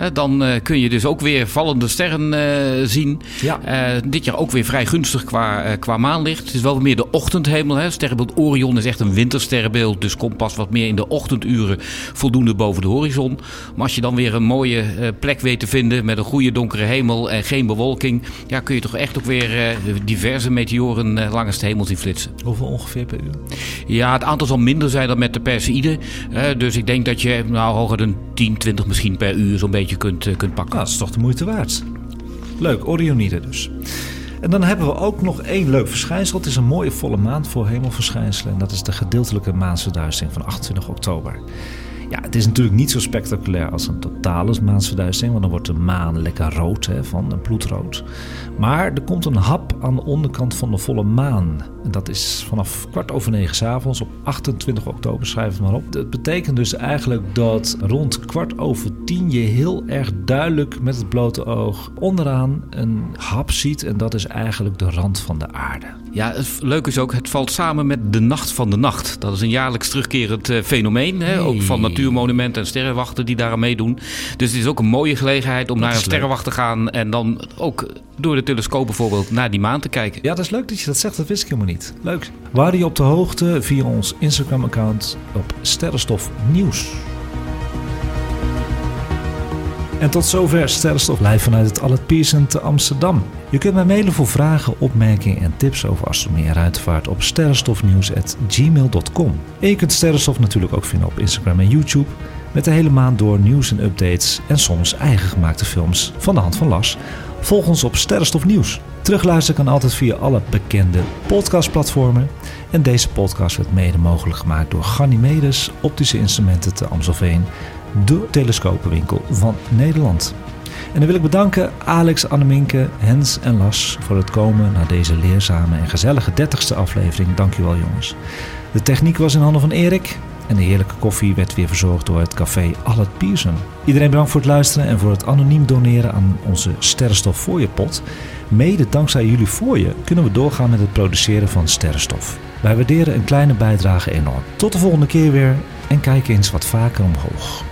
Uh, dan kun je dus ook weer vallende sterren zien. Ja. dit jaar ook weer vrij gunstig qua, qua maanlicht. Het is wel meer de ochtendhemel. Hè. Sterrenbeeld Orion is echt een wintersterrenbeeld. Dus komt pas wat meer in de ochtenduren voldoende boven de horizon. Maar als je dan weer een mooie plek weet te vinden met een goede donkere hemel en geen bewolking. Ja, kun je toch echt ook weer diverse meteoren langs de hemel zien flitsen. Hoeveel ongeveer per uur? Ja, het aantal zal minder zijn dan met de Perseïde. dus ik denk dat je nou, hoger dan 10, 20 misschien per uur zo'n beetje kunt, uh, kunt pakken. dat is toch de moeite waard. Leuk, Orionide dus. En dan hebben we ook nog één leuk verschijnsel. Het is een mooie volle maand voor hemelverschijnselen. En dat is de gedeeltelijke maansverduistering van 28 oktober. Ja, het is natuurlijk niet zo spectaculair als een totale maansverduistering, want dan wordt de maan lekker rood, hè, van bloedrood. Maar er komt een hap aan de onderkant van de volle maan. En dat is vanaf kwart over negen s avonds op 28 oktober, schrijf het maar op. Dat betekent dus eigenlijk dat rond kwart over tien je heel erg duidelijk met het blote oog onderaan een hap ziet. En dat is eigenlijk de rand van de aarde. Ja, het leuke is ook, het valt samen met de Nacht van de Nacht. Dat is een jaarlijks terugkerend uh, fenomeen. Hè? Ook van natuurmonumenten en sterrenwachten die daar aan meedoen. Dus het is ook een mooie gelegenheid om naar een sterrenwacht te gaan. En dan ook door de telescoop bijvoorbeeld naar die maan te kijken. Ja, dat is leuk dat je dat zegt. Dat wist ik helemaal niet. Leuk. Waar je op de hoogte via ons Instagram-account op Sterrenstof Nieuws. En tot zover Sterrenstof live vanuit het Allet Pearson te Amsterdam. Je kunt mij mailen voor vragen, opmerkingen en tips over astronomie en ruimtevaart op sterrenstofnieuws.gmail.com. En je kunt Sterrenstof natuurlijk ook vinden op Instagram en YouTube. Met de hele maand door nieuws en updates en soms eigen gemaakte films van de hand van Las. Volg ons op Sterrenstof Nieuws. Terugluisteren kan altijd via alle bekende podcastplatformen. En deze podcast werd mede mogelijk gemaakt door Ganymedes Optische Instrumenten te Amstelveen, de telescopenwinkel van Nederland. En dan wil ik bedanken Alex, Anneminke, Hens en Las voor het komen naar deze leerzame en gezellige 30ste aflevering. Dankjewel jongens. De techniek was in handen van Erik. En de heerlijke koffie werd weer verzorgd door het café Allet Pierson. Iedereen bedankt voor het luisteren en voor het anoniem doneren aan onze Sterrenstof voor je pot. Mede dankzij jullie voor je kunnen we doorgaan met het produceren van sterrenstof. Wij waarderen een kleine bijdrage enorm. Tot de volgende keer weer en kijk eens wat vaker omhoog.